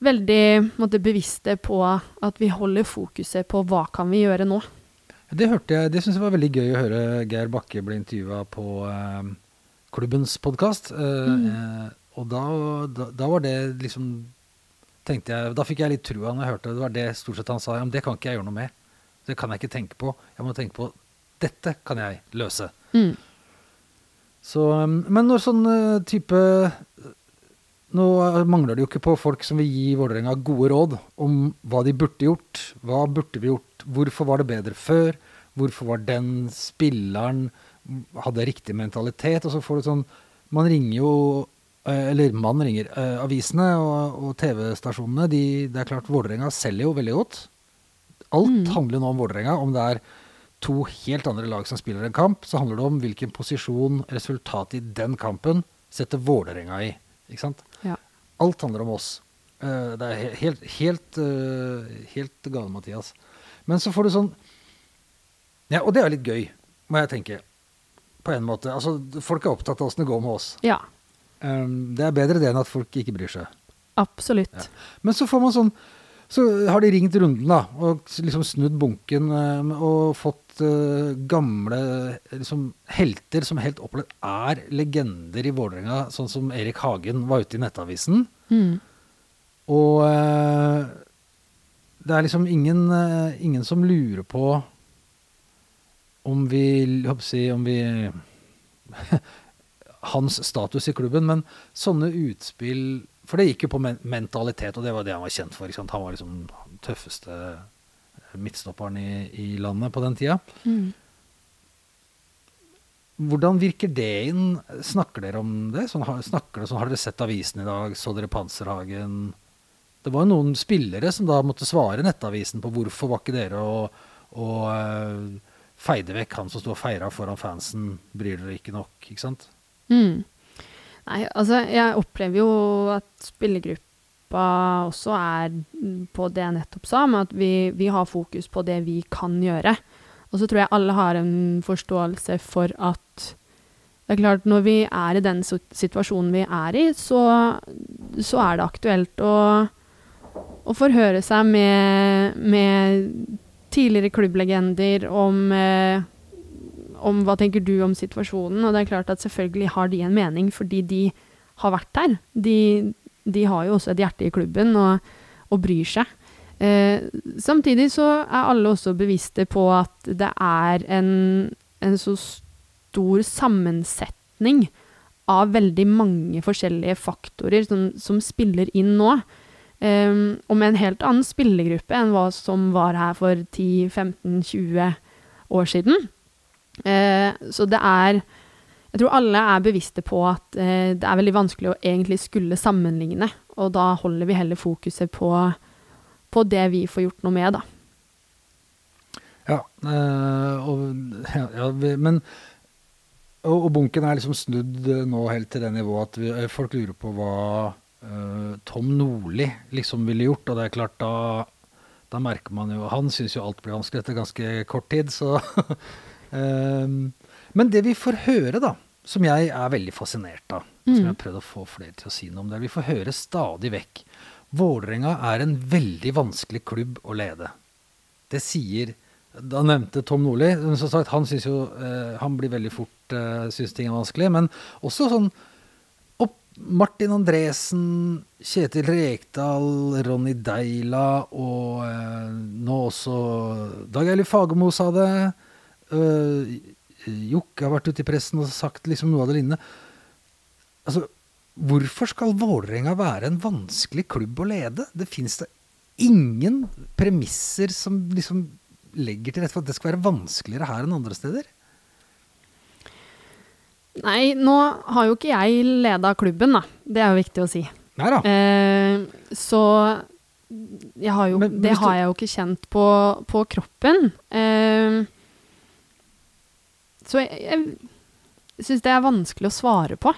veldig måtte, bevisste på at vi holder fokuset på hva kan vi gjøre nå. Det hørte jeg, det syns jeg var veldig gøy å høre Geir Bakke bli intervjua på eh, klubbens podkast. Mm. og da, da, da var det liksom tenkte jeg, Da fikk jeg litt trua når jeg hørte det. Det var det stort sett han sa. Ja, men det kan ikke jeg gjøre noe med. Det kan jeg ikke tenke på. Jeg må tenke på dette kan jeg løse. Mm. Så, um, men når sånn uh, type Nå uh, mangler det jo ikke på folk som vil gi Vålerenga gode råd om hva de burde gjort. Hva burde vi gjort? Hvorfor var det bedre før? Hvorfor var den spilleren Hadde riktig mentalitet? Og så får du sånn Man ringer jo uh, Eller man ringer. uh, avisene og, og TV-stasjonene, de, det er klart Vålerenga selger jo veldig godt. Alt Mm. handler nå om Vålerenga. Om det er to helt andre lag som spiller en kamp, så handler det om hvilken posisjon resultatet i den kampen setter Vålerenga i. Ikke sant? Ja. Alt handler om oss. Eh, det er helt, helt, eh, helt gale, Mathias. Men så får du sånn Ja, og det er litt gøy, må jeg tenke. På en måte. Altså, folk er opptatt av åssen det går med oss. Ja, Um, det er bedre det enn at folk ikke bryr seg. absolutt. Ja. Men så får man sånn Så har de ringt runden, da, og liksom snudd bunken eh, og fått uh, gamle liksom, helter som helt opplevd er legender i Vålerenga, sånn som Erik Hagen var ute i Nettavisen. Mm. Og uh, det er liksom ingen, uh, ingen som lurer på om vi håper å si, om vi Hans status i klubben, men sånne utspill For det gikk jo på men mentalitet, og det var det han var kjent for. Ikke sant? Han var liksom den tøffeste midtstopperen i, i landet på den tida. Mm. Hvordan virker det inn? Snakker dere om det? Sånn, snakker dere, sånn, har dere sett avisen i dag? Så dere Panserhagen? Det var jo noen spillere som da måtte svare Nettavisen på hvorfor var ikke dere og, og eh, feide vekk han som sto og feira foran fansen. Bryr dere ikke nok? Ikke sant? Mm. Nei, altså, jeg opplever jo at spillergruppa også er på det jeg nettopp sa, med at vi, vi har fokus på det vi kan gjøre. Og så tror jeg alle har en forståelse for at det er klart, når vi er i den situasjonen vi er i, så, så er det aktuelt å, å forhøre seg med, med tidligere klubblegender om eh, om hva tenker du om situasjonen, og det er klart at selvfølgelig har de en mening, fordi de har vært der. De, de har jo også et hjerte i klubben og, og bryr seg. Eh, samtidig så er alle også bevisste på at det er en, en så stor sammensetning av veldig mange forskjellige faktorer som, som spiller inn nå. Eh, og med en helt annen spillergruppe enn hva som var her for 10-15-20 år siden. Eh, så det er Jeg tror alle er bevisste på at eh, det er veldig vanskelig å egentlig skulle sammenligne, og da holder vi heller fokuset på, på det vi får gjort noe med, da. Ja, eh, og, ja, ja men Og, og bunken er liksom snudd nå helt til det nivået at vi, folk lurer på hva eh, Tom Nordli liksom ville gjort. Og det er klart, da, da merker man jo Han syns jo alt blir vanskelig etter ganske kort tid, så Men det vi får høre, da, som jeg er veldig fascinert av, som jeg har prøvd å få flere til å si noe om det, vi får høre stadig vekk Vålerenga er en veldig vanskelig klubb å lede. Det sier Da nevnte Tom Nordli. Som sagt, han synes jo eh, Han blir veldig fort Syns synes ting er vanskelig. Men også sånn Martin Andresen, Kjetil Rekdal, Ronny Deila og eh, nå også Dag Eilif Fagermo sa det. Uh, Jokke har vært ute i pressen og sagt liksom noe av det lignende. Altså, hvorfor skal Vålerenga være en vanskelig klubb å lede? Det fins da ingen premisser som liksom legger til rette for at det skal være vanskeligere her enn andre steder. Nei, nå har jo ikke jeg leda klubben, da. Det er jo viktig å si. Nei da. Eh, så har jo, Men- men det har jeg jo ikke kjent på, på kroppen. Eh, så jeg, jeg syns det er vanskelig å svare på.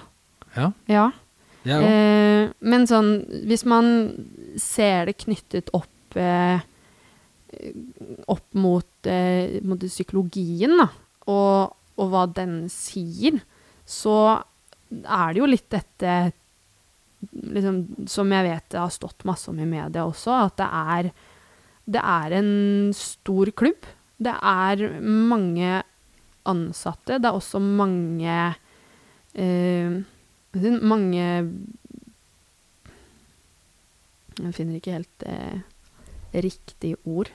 Ja, Ja. Eh, men sånn, hvis man ser det knyttet opp eh, opp mot, eh, mot psykologien, da, og, og hva den sier, så er det jo litt dette liksom, Som jeg vet det har stått masse om i media også, at det er, det er en stor klubb. Det er mange ansatte. Det er også mange eh, Mange Jeg finner ikke helt eh, riktig ord.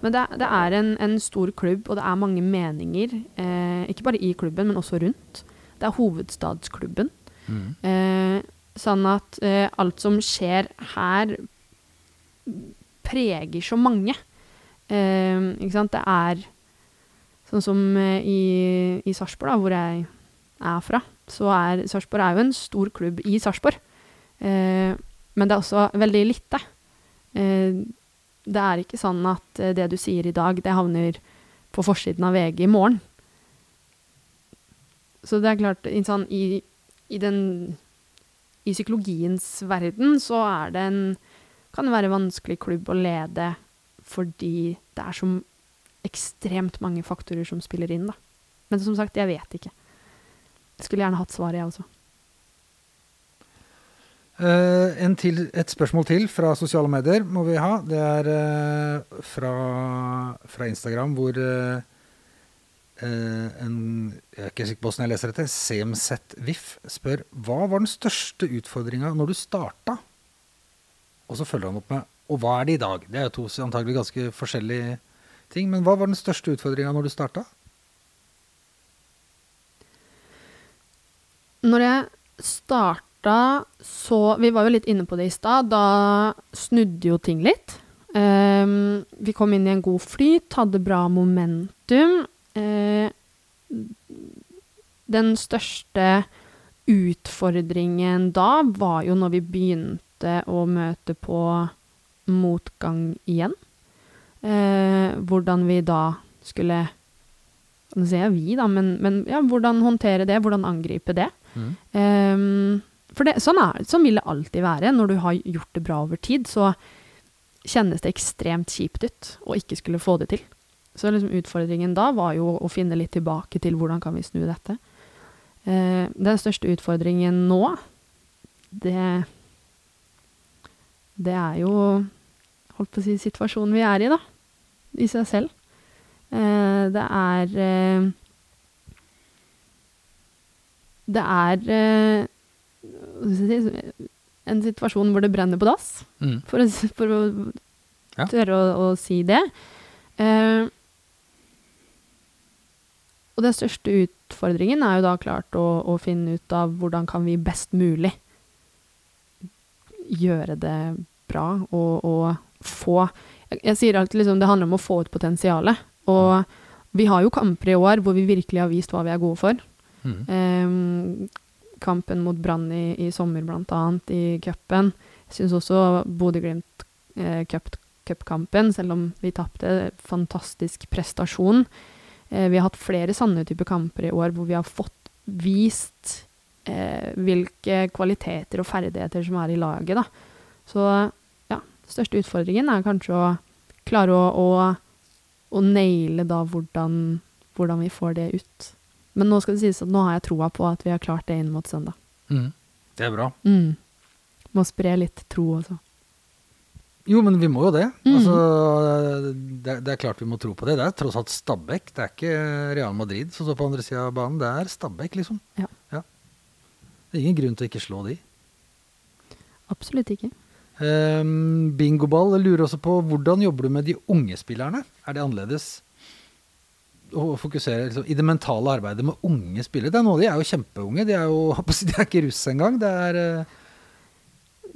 Men det, det er en, en stor klubb, og det er mange meninger. Eh, ikke bare i klubben, men også rundt. Det er hovedstadsklubben. Mm. Eh, sånn at eh, alt som skjer her, preger så mange. Eh, ikke sant? Det er sånn som eh, i, i Sarpsborg, hvor jeg er fra, så er Sarpsborg er jo en stor klubb i Sarpsborg. Eh, men det er også veldig lite. Eh, det er ikke sånn at eh, det du sier i dag, det havner på forsiden av VG i morgen. Så det er klart, sånn, i, i den I psykologiens verden så er det en Kan det være en vanskelig klubb å lede fordi det er så ekstremt mange faktorer som spiller inn, da. Men som sagt, jeg vet ikke. Jeg skulle gjerne hatt svaret, jeg også. Uh, til, et spørsmål til fra sosiale medier må vi ha. Det er uh, fra, fra Instagram, hvor uh, en Jeg er ikke sikker på hvordan jeg leser dette. CMZ-VIF spør hva var den største utfordringa når du starta? Og så følger han opp med og hva er det i dag? Det er jo to antagelig ganske forskjellige ting. Men hva var den største utfordringa når du starta? Når jeg starta, så Vi var jo litt inne på det i stad. Da snudde jo ting litt. Um, vi kom inn i en god flyt, hadde bra momentum. Uh, den største utfordringen da var jo når vi begynte å møte på motgang igjen. Eh, hvordan vi da skulle Nå sier jeg vi, da, men, men ja, hvordan håndtere det, hvordan angripe det. Ehm, for det, sånn, er, sånn vil det alltid være. Når du har gjort det bra over tid, så kjennes det ekstremt kjipt ut å ikke skulle få det til. Så liksom utfordringen da var jo å finne litt tilbake til hvordan kan vi snu dette. Eh, den største utfordringen nå, det Det er jo holdt på å si situasjonen vi er i, da. I seg selv. Eh, det er eh, Det er eh, en situasjon hvor det brenner på dass, Mm. for for å Ja. tørre å, å si det. Eh, og den største utfordringen er jo da klart å, å finne ut av hvordan kan vi best mulig gjøre det bra og, og få jeg, sier alltid liksom det handler om å få ut potensialet. Og vi har jo kamper i år hvor vi virkelig har vist hva vi er gode for. Mm. Um, kampen mot Brann i, i sommer, blant annet, i cupen. Jeg syns også Bodø-Glimt eh, selv om vi tapte, fantastisk prestasjon. Eh, vi har hatt flere sanne typer kamper i år hvor vi har fått vist eh, hvilke kvaliteter og ferdigheter som er i laget, da. Så største utfordringen er kanskje å klare å, å, å naile da hvordan, hvordan vi får det ut. Men nå skal det sies at nå har jeg troa på at vi har klart det inn mot søndag. Mm. Det er bra. Mm. Må spre litt tro også. Jo, men vi må jo det. Mm. Altså, det, det er klart vi må tro på det. Det er tross alt Stabæk. Det er ikke Real Madrid som står på andre sida av banen. Det er Stabæk, liksom. Ja. Det er ingen grunn til å ikke slå de. Absolutt ikke. Um, Bingoball lurer også på hvordan jobber du med de unge spillerne? Er det annerledes å fokusere liksom, i det mentale arbeidet med unge spillere? Det er noe, De er jo kjempeunge. De er jo de er ikke russ engang. Det er uh,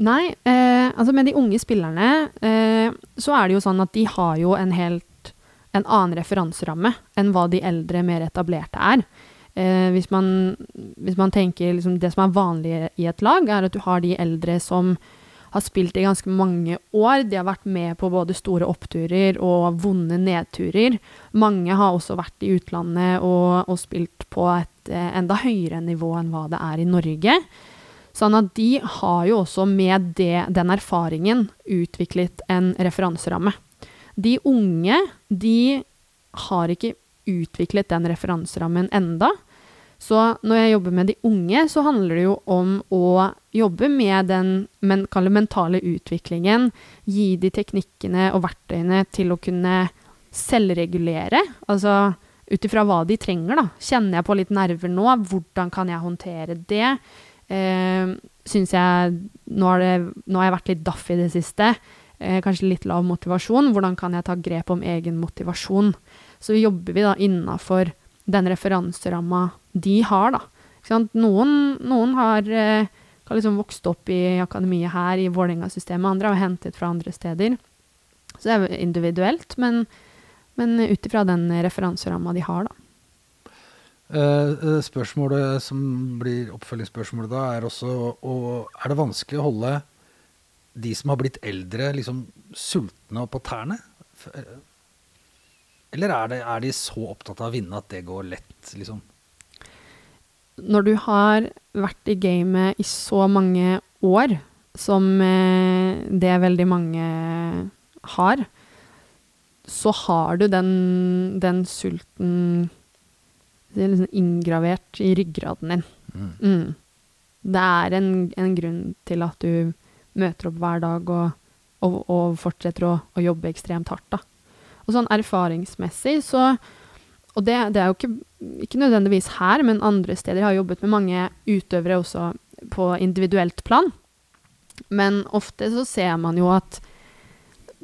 Nei, eh, altså med de unge spillerne eh, så er det jo sånn at de har jo en helt en annen referanseramme enn hva de eldre, mer etablerte er. Eh, hvis, man, hvis man tenker liksom Det som er vanlig i et lag, er at du har de eldre som har spilt i ganske mange år. De har vært med på både store oppturer og vonde nedturer. Mange har også vært i utlandet og, og spilt på et eh, enda høyere nivå enn hva det er i Norge. Sånn at de har jo også med det, den erfaringen utviklet en referanseramme. De unge, de har ikke utviklet den referanserammen enda. Så når jeg jobber med de unge, så handler det jo om å jobbe med den men, mentale utviklingen. Gi de teknikkene og verktøyene til å kunne selvregulere. Altså ut ifra hva de trenger, da. Kjenner jeg på litt nerver nå? Hvordan kan jeg håndtere det? eh, syns jeg nå har, det, nå har, jeg vært litt daff i det siste. Eh, kanskje litt lav motivasjon. Hvordan kan jeg ta grep om egen motivasjon? Så jobber vi da innafor den referanseramma de har, da. Noen, noen, eh, har liksom vokst opp i akademiet her i Vålerenga-systemet, andre har hentet fra andre steder. Så det er individuelt, men, men ut ifra den referanseramma de har, da. Uh, spørsmålet som blir oppfølgingsspørsmålet da, er også og Er det vanskelig å holde de som har blitt eldre, liksom sultne og på tærne? Eller er, det, er, de så opptatt av å vinne at det går lett, liksom? Når du har vært i gamet i så mange år, som uh, det veldig mange har, så har du den, den sulten er liksom inngravert i ryggraden din. Mm. Mm. Det er en, en, grunn til at du møter opp hver dag og, og, og fortsetter å, å, jobbe ekstremt hardt. Da. Og sånn erfaringsmessig så Og det, det er jo ikke, ikke, nødvendigvis her, men andre steder. Jeg har jobbet med mange utøvere også på individuelt plan. Men ofte så ser man jo at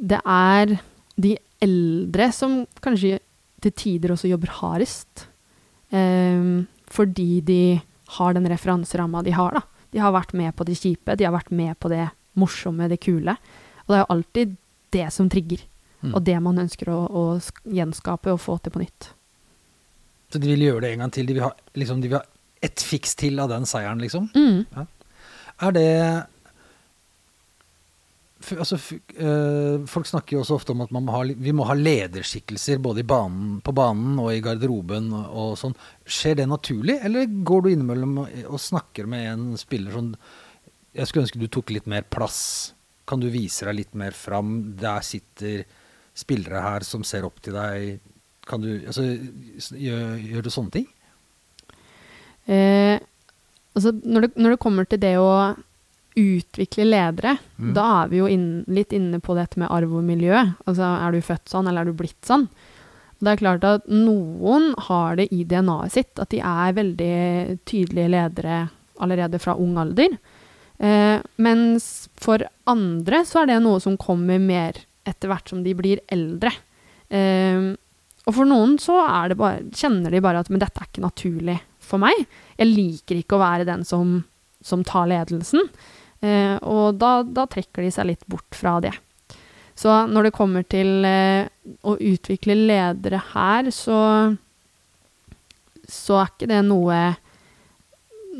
det er de eldre som kanskje til tider også jobber hardest. Um, fordi de har den referanseramma de har, da. De har vært med på det kjipe, de har vært med på det morsomme, det kule. Og det er jo alltid det som trigger. Mm. Og det man ønsker å, å, gjenskape og få til på nytt. Så de vil gjøre det en gang til? De vil ha, liksom, de vil ha ett fiks til av den seieren, liksom? Mm. Ja. Er det altså, øh, Folk snakker jo også ofte om at må ha, vi må ha lederskikkelser både banen, på banen og i garderoben. Og, og, sånn. Skjer det naturlig, eller går du innimellom og, og snakker med en spiller sånn Jeg skulle ønske du tok litt mer plass. Kan du vise deg litt mer fram? Der sitter spillere her som ser opp til deg. Kan du, altså, gjør, gjør du sånne ting? Eh, altså, når det, når det kommer til det å utvikle ledere, mm. da er vi jo inn, litt inne på dette med arv og miljø. Altså, er du født sånn, eller er du blitt sånn? Det er klart at noen har det i DNA-et sitt, at de er veldig tydelige ledere allerede fra ung alder. Eh, mens for andre så er det noe som kommer mer etter hvert som de blir eldre. Eh, og for noen så bare, kjenner de bare at men dette er ikke naturlig for meg. Jeg liker ikke å være den som, som tar ledelsen. Eh, og da, da, trekker de seg litt bort fra det. Så når det kommer til eh, å utvikle ledere her, så så er ikke det noe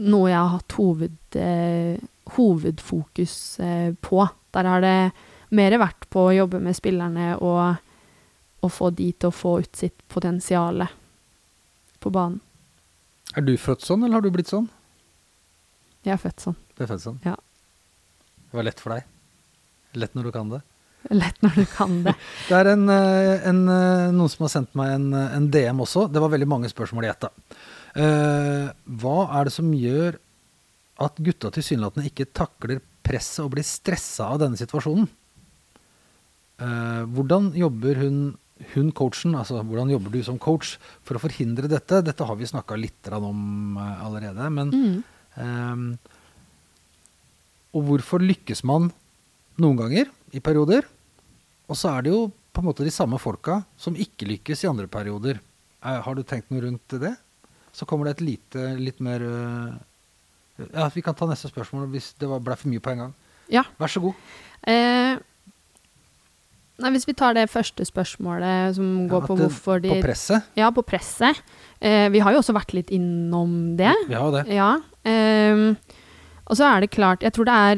noe jeg har hatt hoved, eh, hovedfokus eh, på. Der har det mer vært på å jobbe med spillerne og, og få de til å få ut sitt potensial på banen. Er du født sånn, eller har du blitt sånn? Jeg er født sånn. Du er født sånn? Ja. Det var lett for deg? Lett når du kan det? Lett når du kan det. Det er en, eh, en, eh, noen som har sendt meg en, eh, en DM også. Det var veldig mange spørsmål i ett. Eh, hva er det som gjør at gutta tilsynelatende ikke takler presset og blir stressa av denne situasjonen? Uh, hvordan jobber hun, hun coachen, altså hvordan jobber du som coach for å forhindre dette? Dette har vi snakka litt om eh, allerede, men Mm. um, og hvorfor lykkes man noen ganger i perioder? Og så er det jo på en måte de samme folka som ikke lykkes i andre perioder. Eh, har du tenkt noe rundt det? Så kommer det et lite, litt mer øh, Ja, vi kan ta neste spørsmål hvis det var- ble for mye på en gang. Ja. Vær så god. Eh, nei, hvis vi tar det første spørsmålet som går Ja, på hvorfor de På presset. Ja, på presset. Eh, vi har jo også vært litt innom det. Vi har jo det. Ja. Eh, og så er det klart Jeg tror det er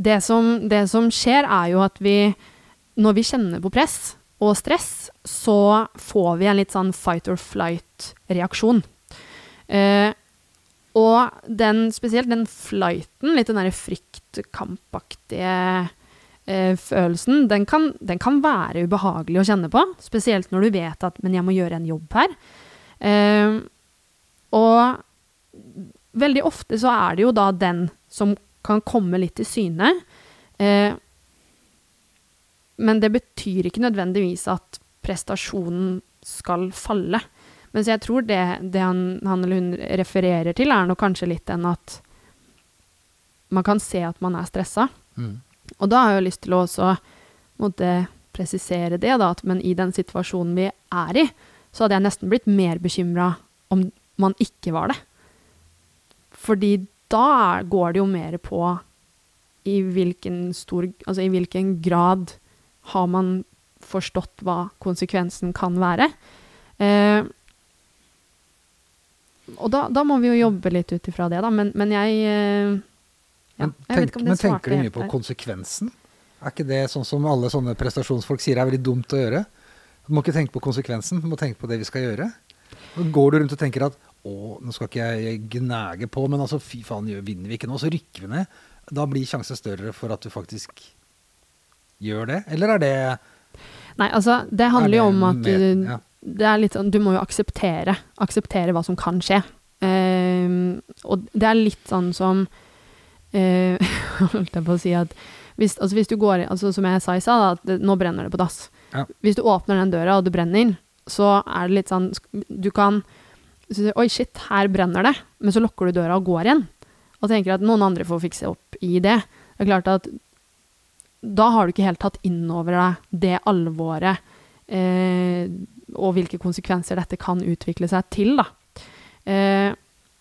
det som, det som skjer, er jo at vi Når vi kjenner på press og stress, så får vi en litt sånn fight or flight-reaksjon. Eh, og den, spesielt den flighten, litt den derre fryktkampaktige eh, følelsen, den kan, den kan være ubehagelig å kjenne på. Spesielt når du vet at 'men jeg må gjøre en jobb her'. Eh, og veldig ofte så er det jo da den som kan komme litt til syne. Eh, men det betyr ikke nødvendigvis at prestasjonen skal falle. Mens jeg tror det, det han, han eller hun refererer til, er nok kanskje litt den at man kan se at man er stressa. Mm. Og da har jeg jo lyst til å også måtte presisere det, da, at men i den situasjonen vi er i, så hadde jeg nesten blitt mer bekymra om man ikke var det. Fordi da går det jo mer på i hvilken stor Altså i hvilken grad har man forstått hva konsekvensen kan være. Eh, og da, da må vi jo jobbe litt ut ifra det, da. Men, men jeg eh, Men, tenk, det men tenker du mye på konsekvensen? Er ikke det sånn som alle sånne prestasjonsfolk sier er veldig dumt å gjøre? Du må ikke tenke på konsekvensen, du må tenke på det vi skal gjøre. Og går du rundt og tenker at å, nå skal ikke jeg gnage på, men altså fy faen, vinner vi ikke nå, så rykker vi ned. Da blir sjansen større for at du faktisk gjør det? Eller er det Nei, altså, det handler jo er om at du, ja. det er litt sånn, du må jo akseptere, akseptere hva som kan skje. Ehm, og det er litt sånn som eh, Holdt jeg på å si at hvis, altså hvis du går altså Som jeg sa i stad, at det, nå brenner det på dass. Ja. Hvis du åpner den døra, og det brenner, så er det litt sånn Du kan så, Oi, shit, her brenner det. Men så lukker du døra og går igjen. Og tenker at noen andre får fikse opp i det. Det er klart at da har du ikke helt tatt inn over deg det alvoret eh, og hvilke konsekvenser dette kan utvikle seg til, da. Eh,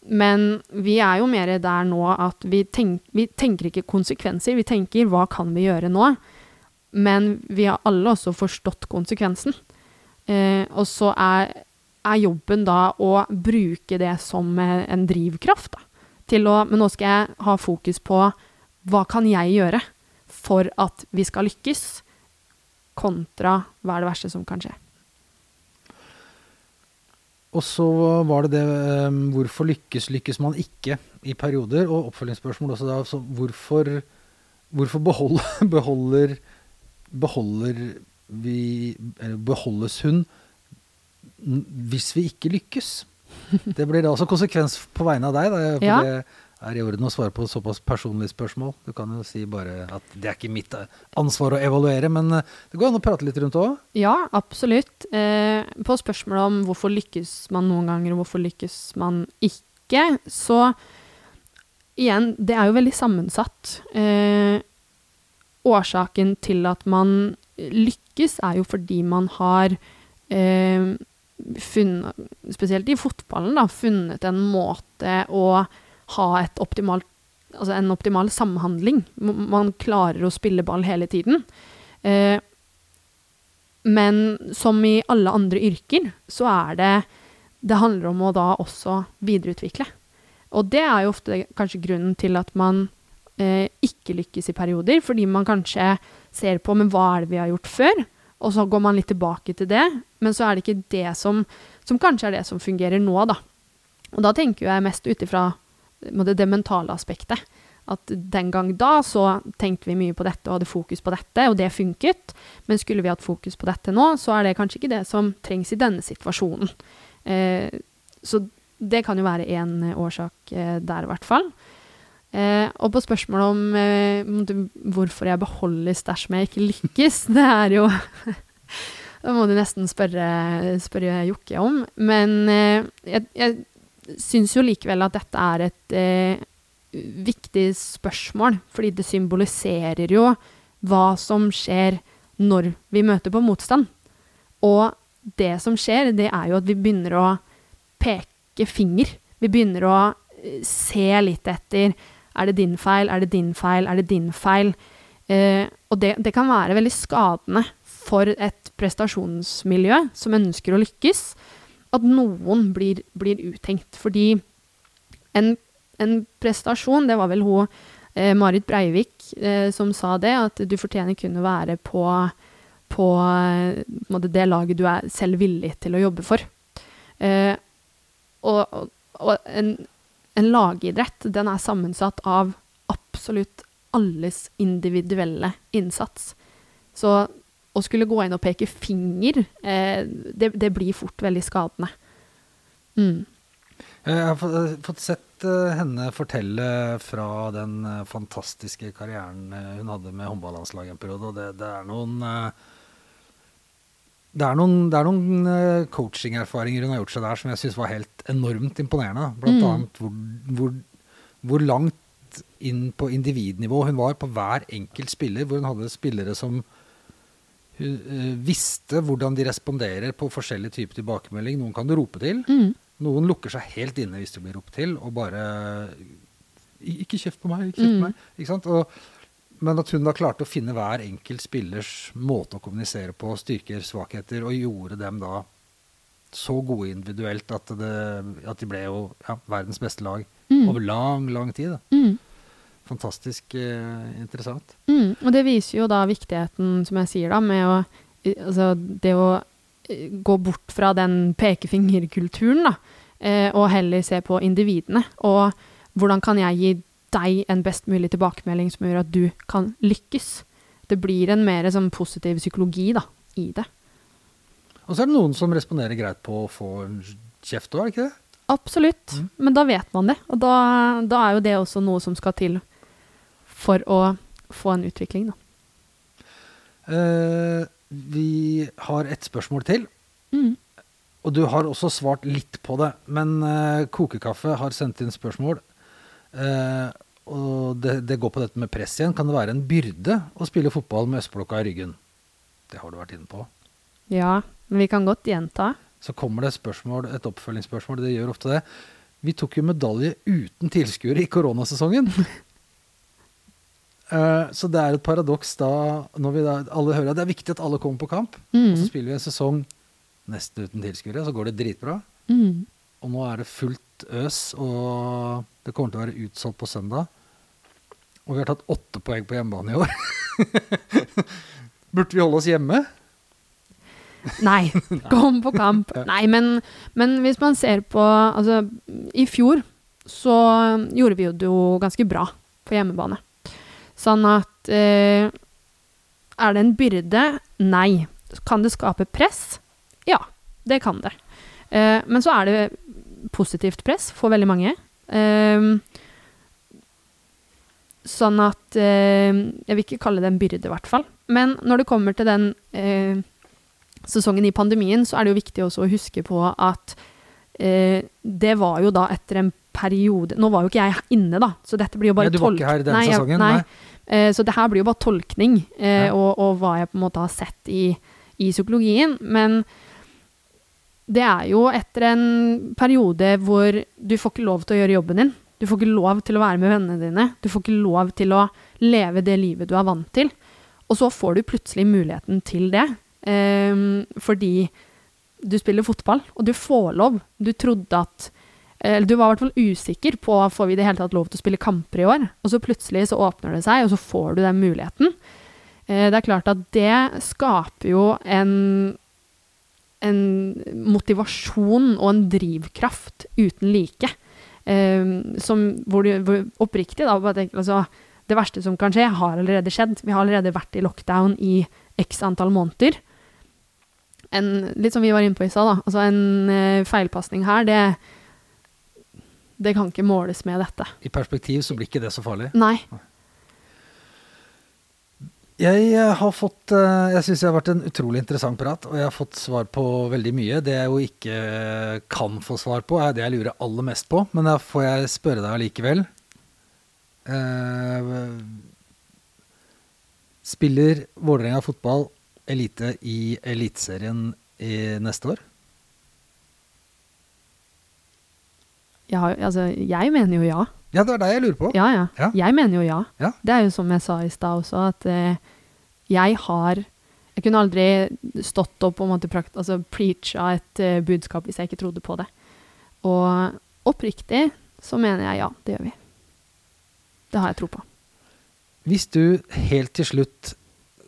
men vi er jo mer der nå at vi, tenk, vi tenker ikke konsekvenser, vi tenker hva kan vi gjøre nå? Men vi har alle også forstått konsekvensen. Eh, og så er, er jobben da å bruke det som eh, en drivkraft. Da, til å, men nå skal jeg ha fokus på hva kan jeg gjøre for at vi skal lykkes, kontra hva er det verste som kan skje. Og så var det det um, Hvorfor lykkes, lykkes man ikke i perioder? Og oppfølgingsspørsmål også da. Så hvorfor, hvorfor behold, beholder, beholder vi Beholdes hun hvis vi ikke lykkes? Det blir da også konsekvens på vegne av deg. Da, for Ja. det er i orden å svare på såpass personlige spørsmål. Du kan jo si bare at det er ikke mitt eh, ansvar å evaluere, men eh, det går an å prate litt rundt det òg. Ja, absolutt. Eh, på spørsmålet om hvorfor lykkes man noen ganger, og hvorfor lykkes man ikke, så igjen, det er jo veldig sammensatt. Eh, årsaken til at man lykkes, er jo fordi man har eh, funnet, spesielt i fotballen, da, funnet en måte å ha optimalt, altså en optimal samhandling. Man klarer å spille ball hele tiden. Eh, men som i alle andre yrker, så er det Det handler om å da også videreutvikle. Og det er jo ofte kanskje grunnen til at man eh, ikke lykkes i perioder, fordi man kanskje ser på men hva er det vi har gjort før? og så går man litt tilbake til det, men så er det ikke det som, som kanskje er det som fungerer nå, da. Og da tenker jeg mest ut ifra det, det mentale aspektet. At den gang da så tenkte vi mye på dette og hadde fokus på dette, og det funket. Men skulle vi hatt fokus på dette nå, så er det kanskje ikke det som trengs i denne situasjonen. Eh, så det kan jo være én årsak eh, der, i hvert fall. Eh, og på spørsmålet om eh, hvorfor jeg beholdes dersom jeg ikke lykkes, det er jo Da må du nesten spørre, spørre Jokke om. Men eh, jeg, jeg syns jo likevel at dette er et eh, viktig spørsmål, fordi det symboliserer jo hva som skjer når vi møter på motstand. Og det som skjer, det er jo at vi begynner å peke finger. Vi begynner å eh, se litt etter Er det din feil? Er det din feil? Er det din feil? Eh, og det, det, kan være veldig skadende for et prestasjonsmiljø som ønsker å lykkes, at noen blir, blir uttenkt. Fordi en, en, prestasjon, det var vel hun eh, Marit Breivik eh, som sa det, at du fortjener kun å være på på måte, det laget du er selv villig til å jobbe for. Eh, og, og en, en, lagidrett, den er sammensatt av absolutt alles individuelle innsats. Så å skulle gå inn og peke finger, eh, det, det, blir fort veldig skadende. Mm. Jeg har fått sett eh, henne fortelle fra den eh, fantastiske karrieren eh, hun hadde med håndballandslaget en periode, og det, det er noen det er noen, det er noen coachingerfaringer hun har gjort seg der som jeg syns var helt enormt imponerende. Blant mm. annet hvor, hvor, hvor, langt inn på individnivå hun var på hver enkelt spiller. Hvor hun hadde spillere som hun uh, visste hvordan de responderer på forskjellige typer tilbakemelding. Noen kan du rope til. Mm. Noen lukker seg helt inne hvis du blir ropt til, og bare Ikke kjeft på meg, ikke kjeft på mm. meg. Ikke sant? Og men at hun da klarte å finne hver enkelt spillers måte å kommunisere på, styrker, svakheter, og gjorde dem da så gode individuelt at, det, at de ble jo ja, verdens beste lag mm. over lang, lang tid. Mm. Fantastisk eh, interessant. Mm. Og det viser jo da viktigheten, som jeg sier, da, med å Altså det å eh, gå bort fra den pekefingerkulturen, da, eh, og heller se på individene. Og hvordan kan jeg gi deg en best mulig tilbakemelding som gjør at du kan lykkes. Det blir en mer sånn positiv psykologi da, i det. Og så er det noen som responderer greit på å få kjeft òg, er det ikke det? Absolutt, mm. men da vet man det. Og da, da, er jo det også noe som skal til for å få en utvikling, da. Uh, vi har et spørsmål til. Mm. Og du har også svart litt på det, men uh, Kokekaffe har sendt inn spørsmål. Uh, og det, det, går på dette med press igjen. Kan det være en byrde å spille fotball med østblokka i ryggen? Det har du vært inne på. Ja, men vi kan godt gjenta. Så kommer det spørsmål, et oppfølgingsspørsmål. Det gjør ofte det. Vi tok jo medalje uten tilskuere i koronasesongen. uh, så det er et paradoks da, når vi da alle hører at det er viktig at alle kommer på kamp. Mm. Og så spiller vi en sesong nesten uten tilskuere, så går det dritbra. Mm. Og nå er det fullt øs, og det kommer til å være utsolgt på søndag. Og vi har tatt åtte poeng på hjemmebane i år. Burde vi holde oss hjemme? Nei. Kom på kamp. Nei, men, men, hvis man ser på Altså, i fjor så gjorde vi det jo ganske bra på hjemmebane. Sånn at eh, Er det en byrde? Nei. Kan det skape press? Ja, det kan det. Eh, men så er det positivt press for veldig mange. Eh, sånn at eh, Jeg vil ikke kalle det en byrde, i hvert fall. Men når det kommer til den eh, sesongen i pandemien, så er det jo viktig også å huske på at eh, det var jo da etter en periode Nå var jo ikke jeg inne, da, så dette blir jo bare tolkning. Du var ikke her denne nei, sesongen? Nei. nei. Eh, så det her blir jo bare tolkning, ja. og, og, hva jeg på en måte har sett i, i psykologien. Men det er jo etter en periode hvor du får ikke lov til å gjøre jobben din. Du får ikke lov til å være med vennene dine. Du får ikke lov til å leve det livet du er vant til. Og så får du plutselig muligheten til det. Um, fordi du spiller fotball, og du får lov. Du trodde at du var i hvert fall usikker på får vi det hele tatt lov til å spille kamper i år. Og så plutselig så åpner det seg, og så får du den muligheten. Eh, det er klart at det skaper jo en, en motivasjon og en drivkraft uten like. Eh, som, hvor du hvor oppriktig da, bare tenker, altså, Det verste som kan skje, har allerede skjedd. Vi har allerede vært i lockdown i x antall måneder. En, litt som vi var inne på i stad, da. Altså en eh, feilpasning her, det, det kan ikke måles med dette. I perspektiv så blir ikke det så farlig. Nei. Jeg eh, har fått eh, Jeg syns det har vært en utrolig interessant prat, og jeg har fått svar på veldig mye. Det jeg jo ikke kan få svar på, er det jeg lurer aller mest på, men da får jeg spørre deg allikevel. Eh, spiller Vålerenga fotball elite i Eliteserien neste år? Jeg, har, altså, jeg mener jo ja. Ja, det er det jeg lurer på. Ja, ja. Ja. Jeg mener jo ja. Ja. Det er jo som jeg sa i stad også, at eh, jeg har Jeg kunne aldri stått opp og prakt, altså, preacha et eh, budskap hvis jeg ikke trodde på det. Og oppriktig så mener jeg ja, det gjør vi. Det har jeg tro på. Hvis du helt til slutt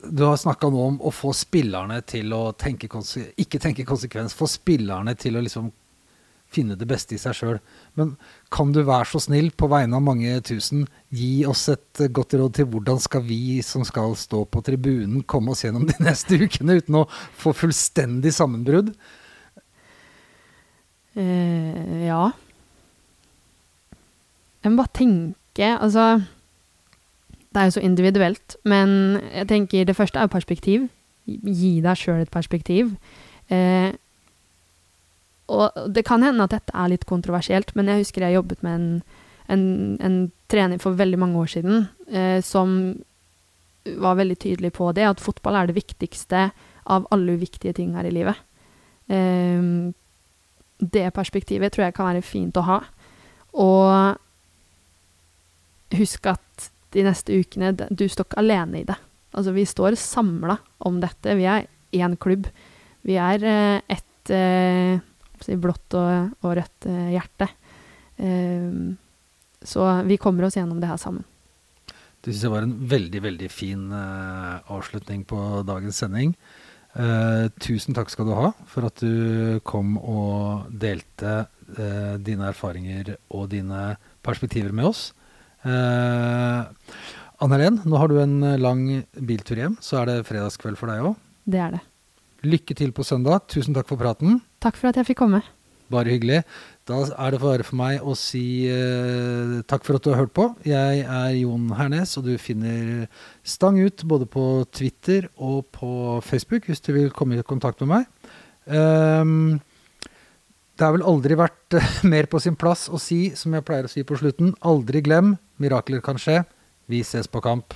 Du har snakka nå om å få spillerne til å tenke ikke tenke konsekvens, få spillerne til å liksom finne det beste i seg sjøl. Men kan du være så snill, på vegne av mange tusen, gi oss et godt råd til hvordan skal vi som skal stå på tribunen, komme oss gjennom de neste ukene uten å få fullstendig sammenbrudd? Uh, ja. Jeg må bare tenke Altså, det er jo så individuelt, men jeg tenker det første er perspektiv. Gi deg sjøl et perspektiv. Eh, og det kan hende at dette er litt kontroversielt, men jeg husker jeg jobbet med en, en, en trener for veldig mange år siden eh, som var veldig tydelig på det, at fotball er det viktigste av alle uviktige ting her i livet. Eh, det perspektivet tror jeg kan være fint å ha. Og husk at de neste ukene Du står ikke alene i det. Altså, vi står samla om dette. Vi er én klubb. Vi er eh, ett eh, blått og, og rødt eh, hjerte. Eh, så vi kommer oss gjennom det her sammen. Det syns jeg var en veldig, veldig fin eh, avslutning på dagens sending. Eh, tusen takk skal du ha for at du kom og delte eh, dine erfaringer og dine perspektiver med oss. Eh, Anne Helen, nå har du en lang biltur hjem, så er det fredagskveld for deg òg. Det er det. Lykke til på søndag. Tusen takk for praten. Takk for at jeg fikk komme. Bare hyggelig. Da er det bare for meg å si eh, takk for at du har hørt på. Jeg er Jon Hernes, og du finner Stang ut både på Twitter og på Facebook hvis du vil komme i kontakt med meg. Um, det har vel aldri vært eh, mer på sin plass å si, som jeg pleier å si på slutten, aldri glem, mirakler kan skje. Vi ses på kamp.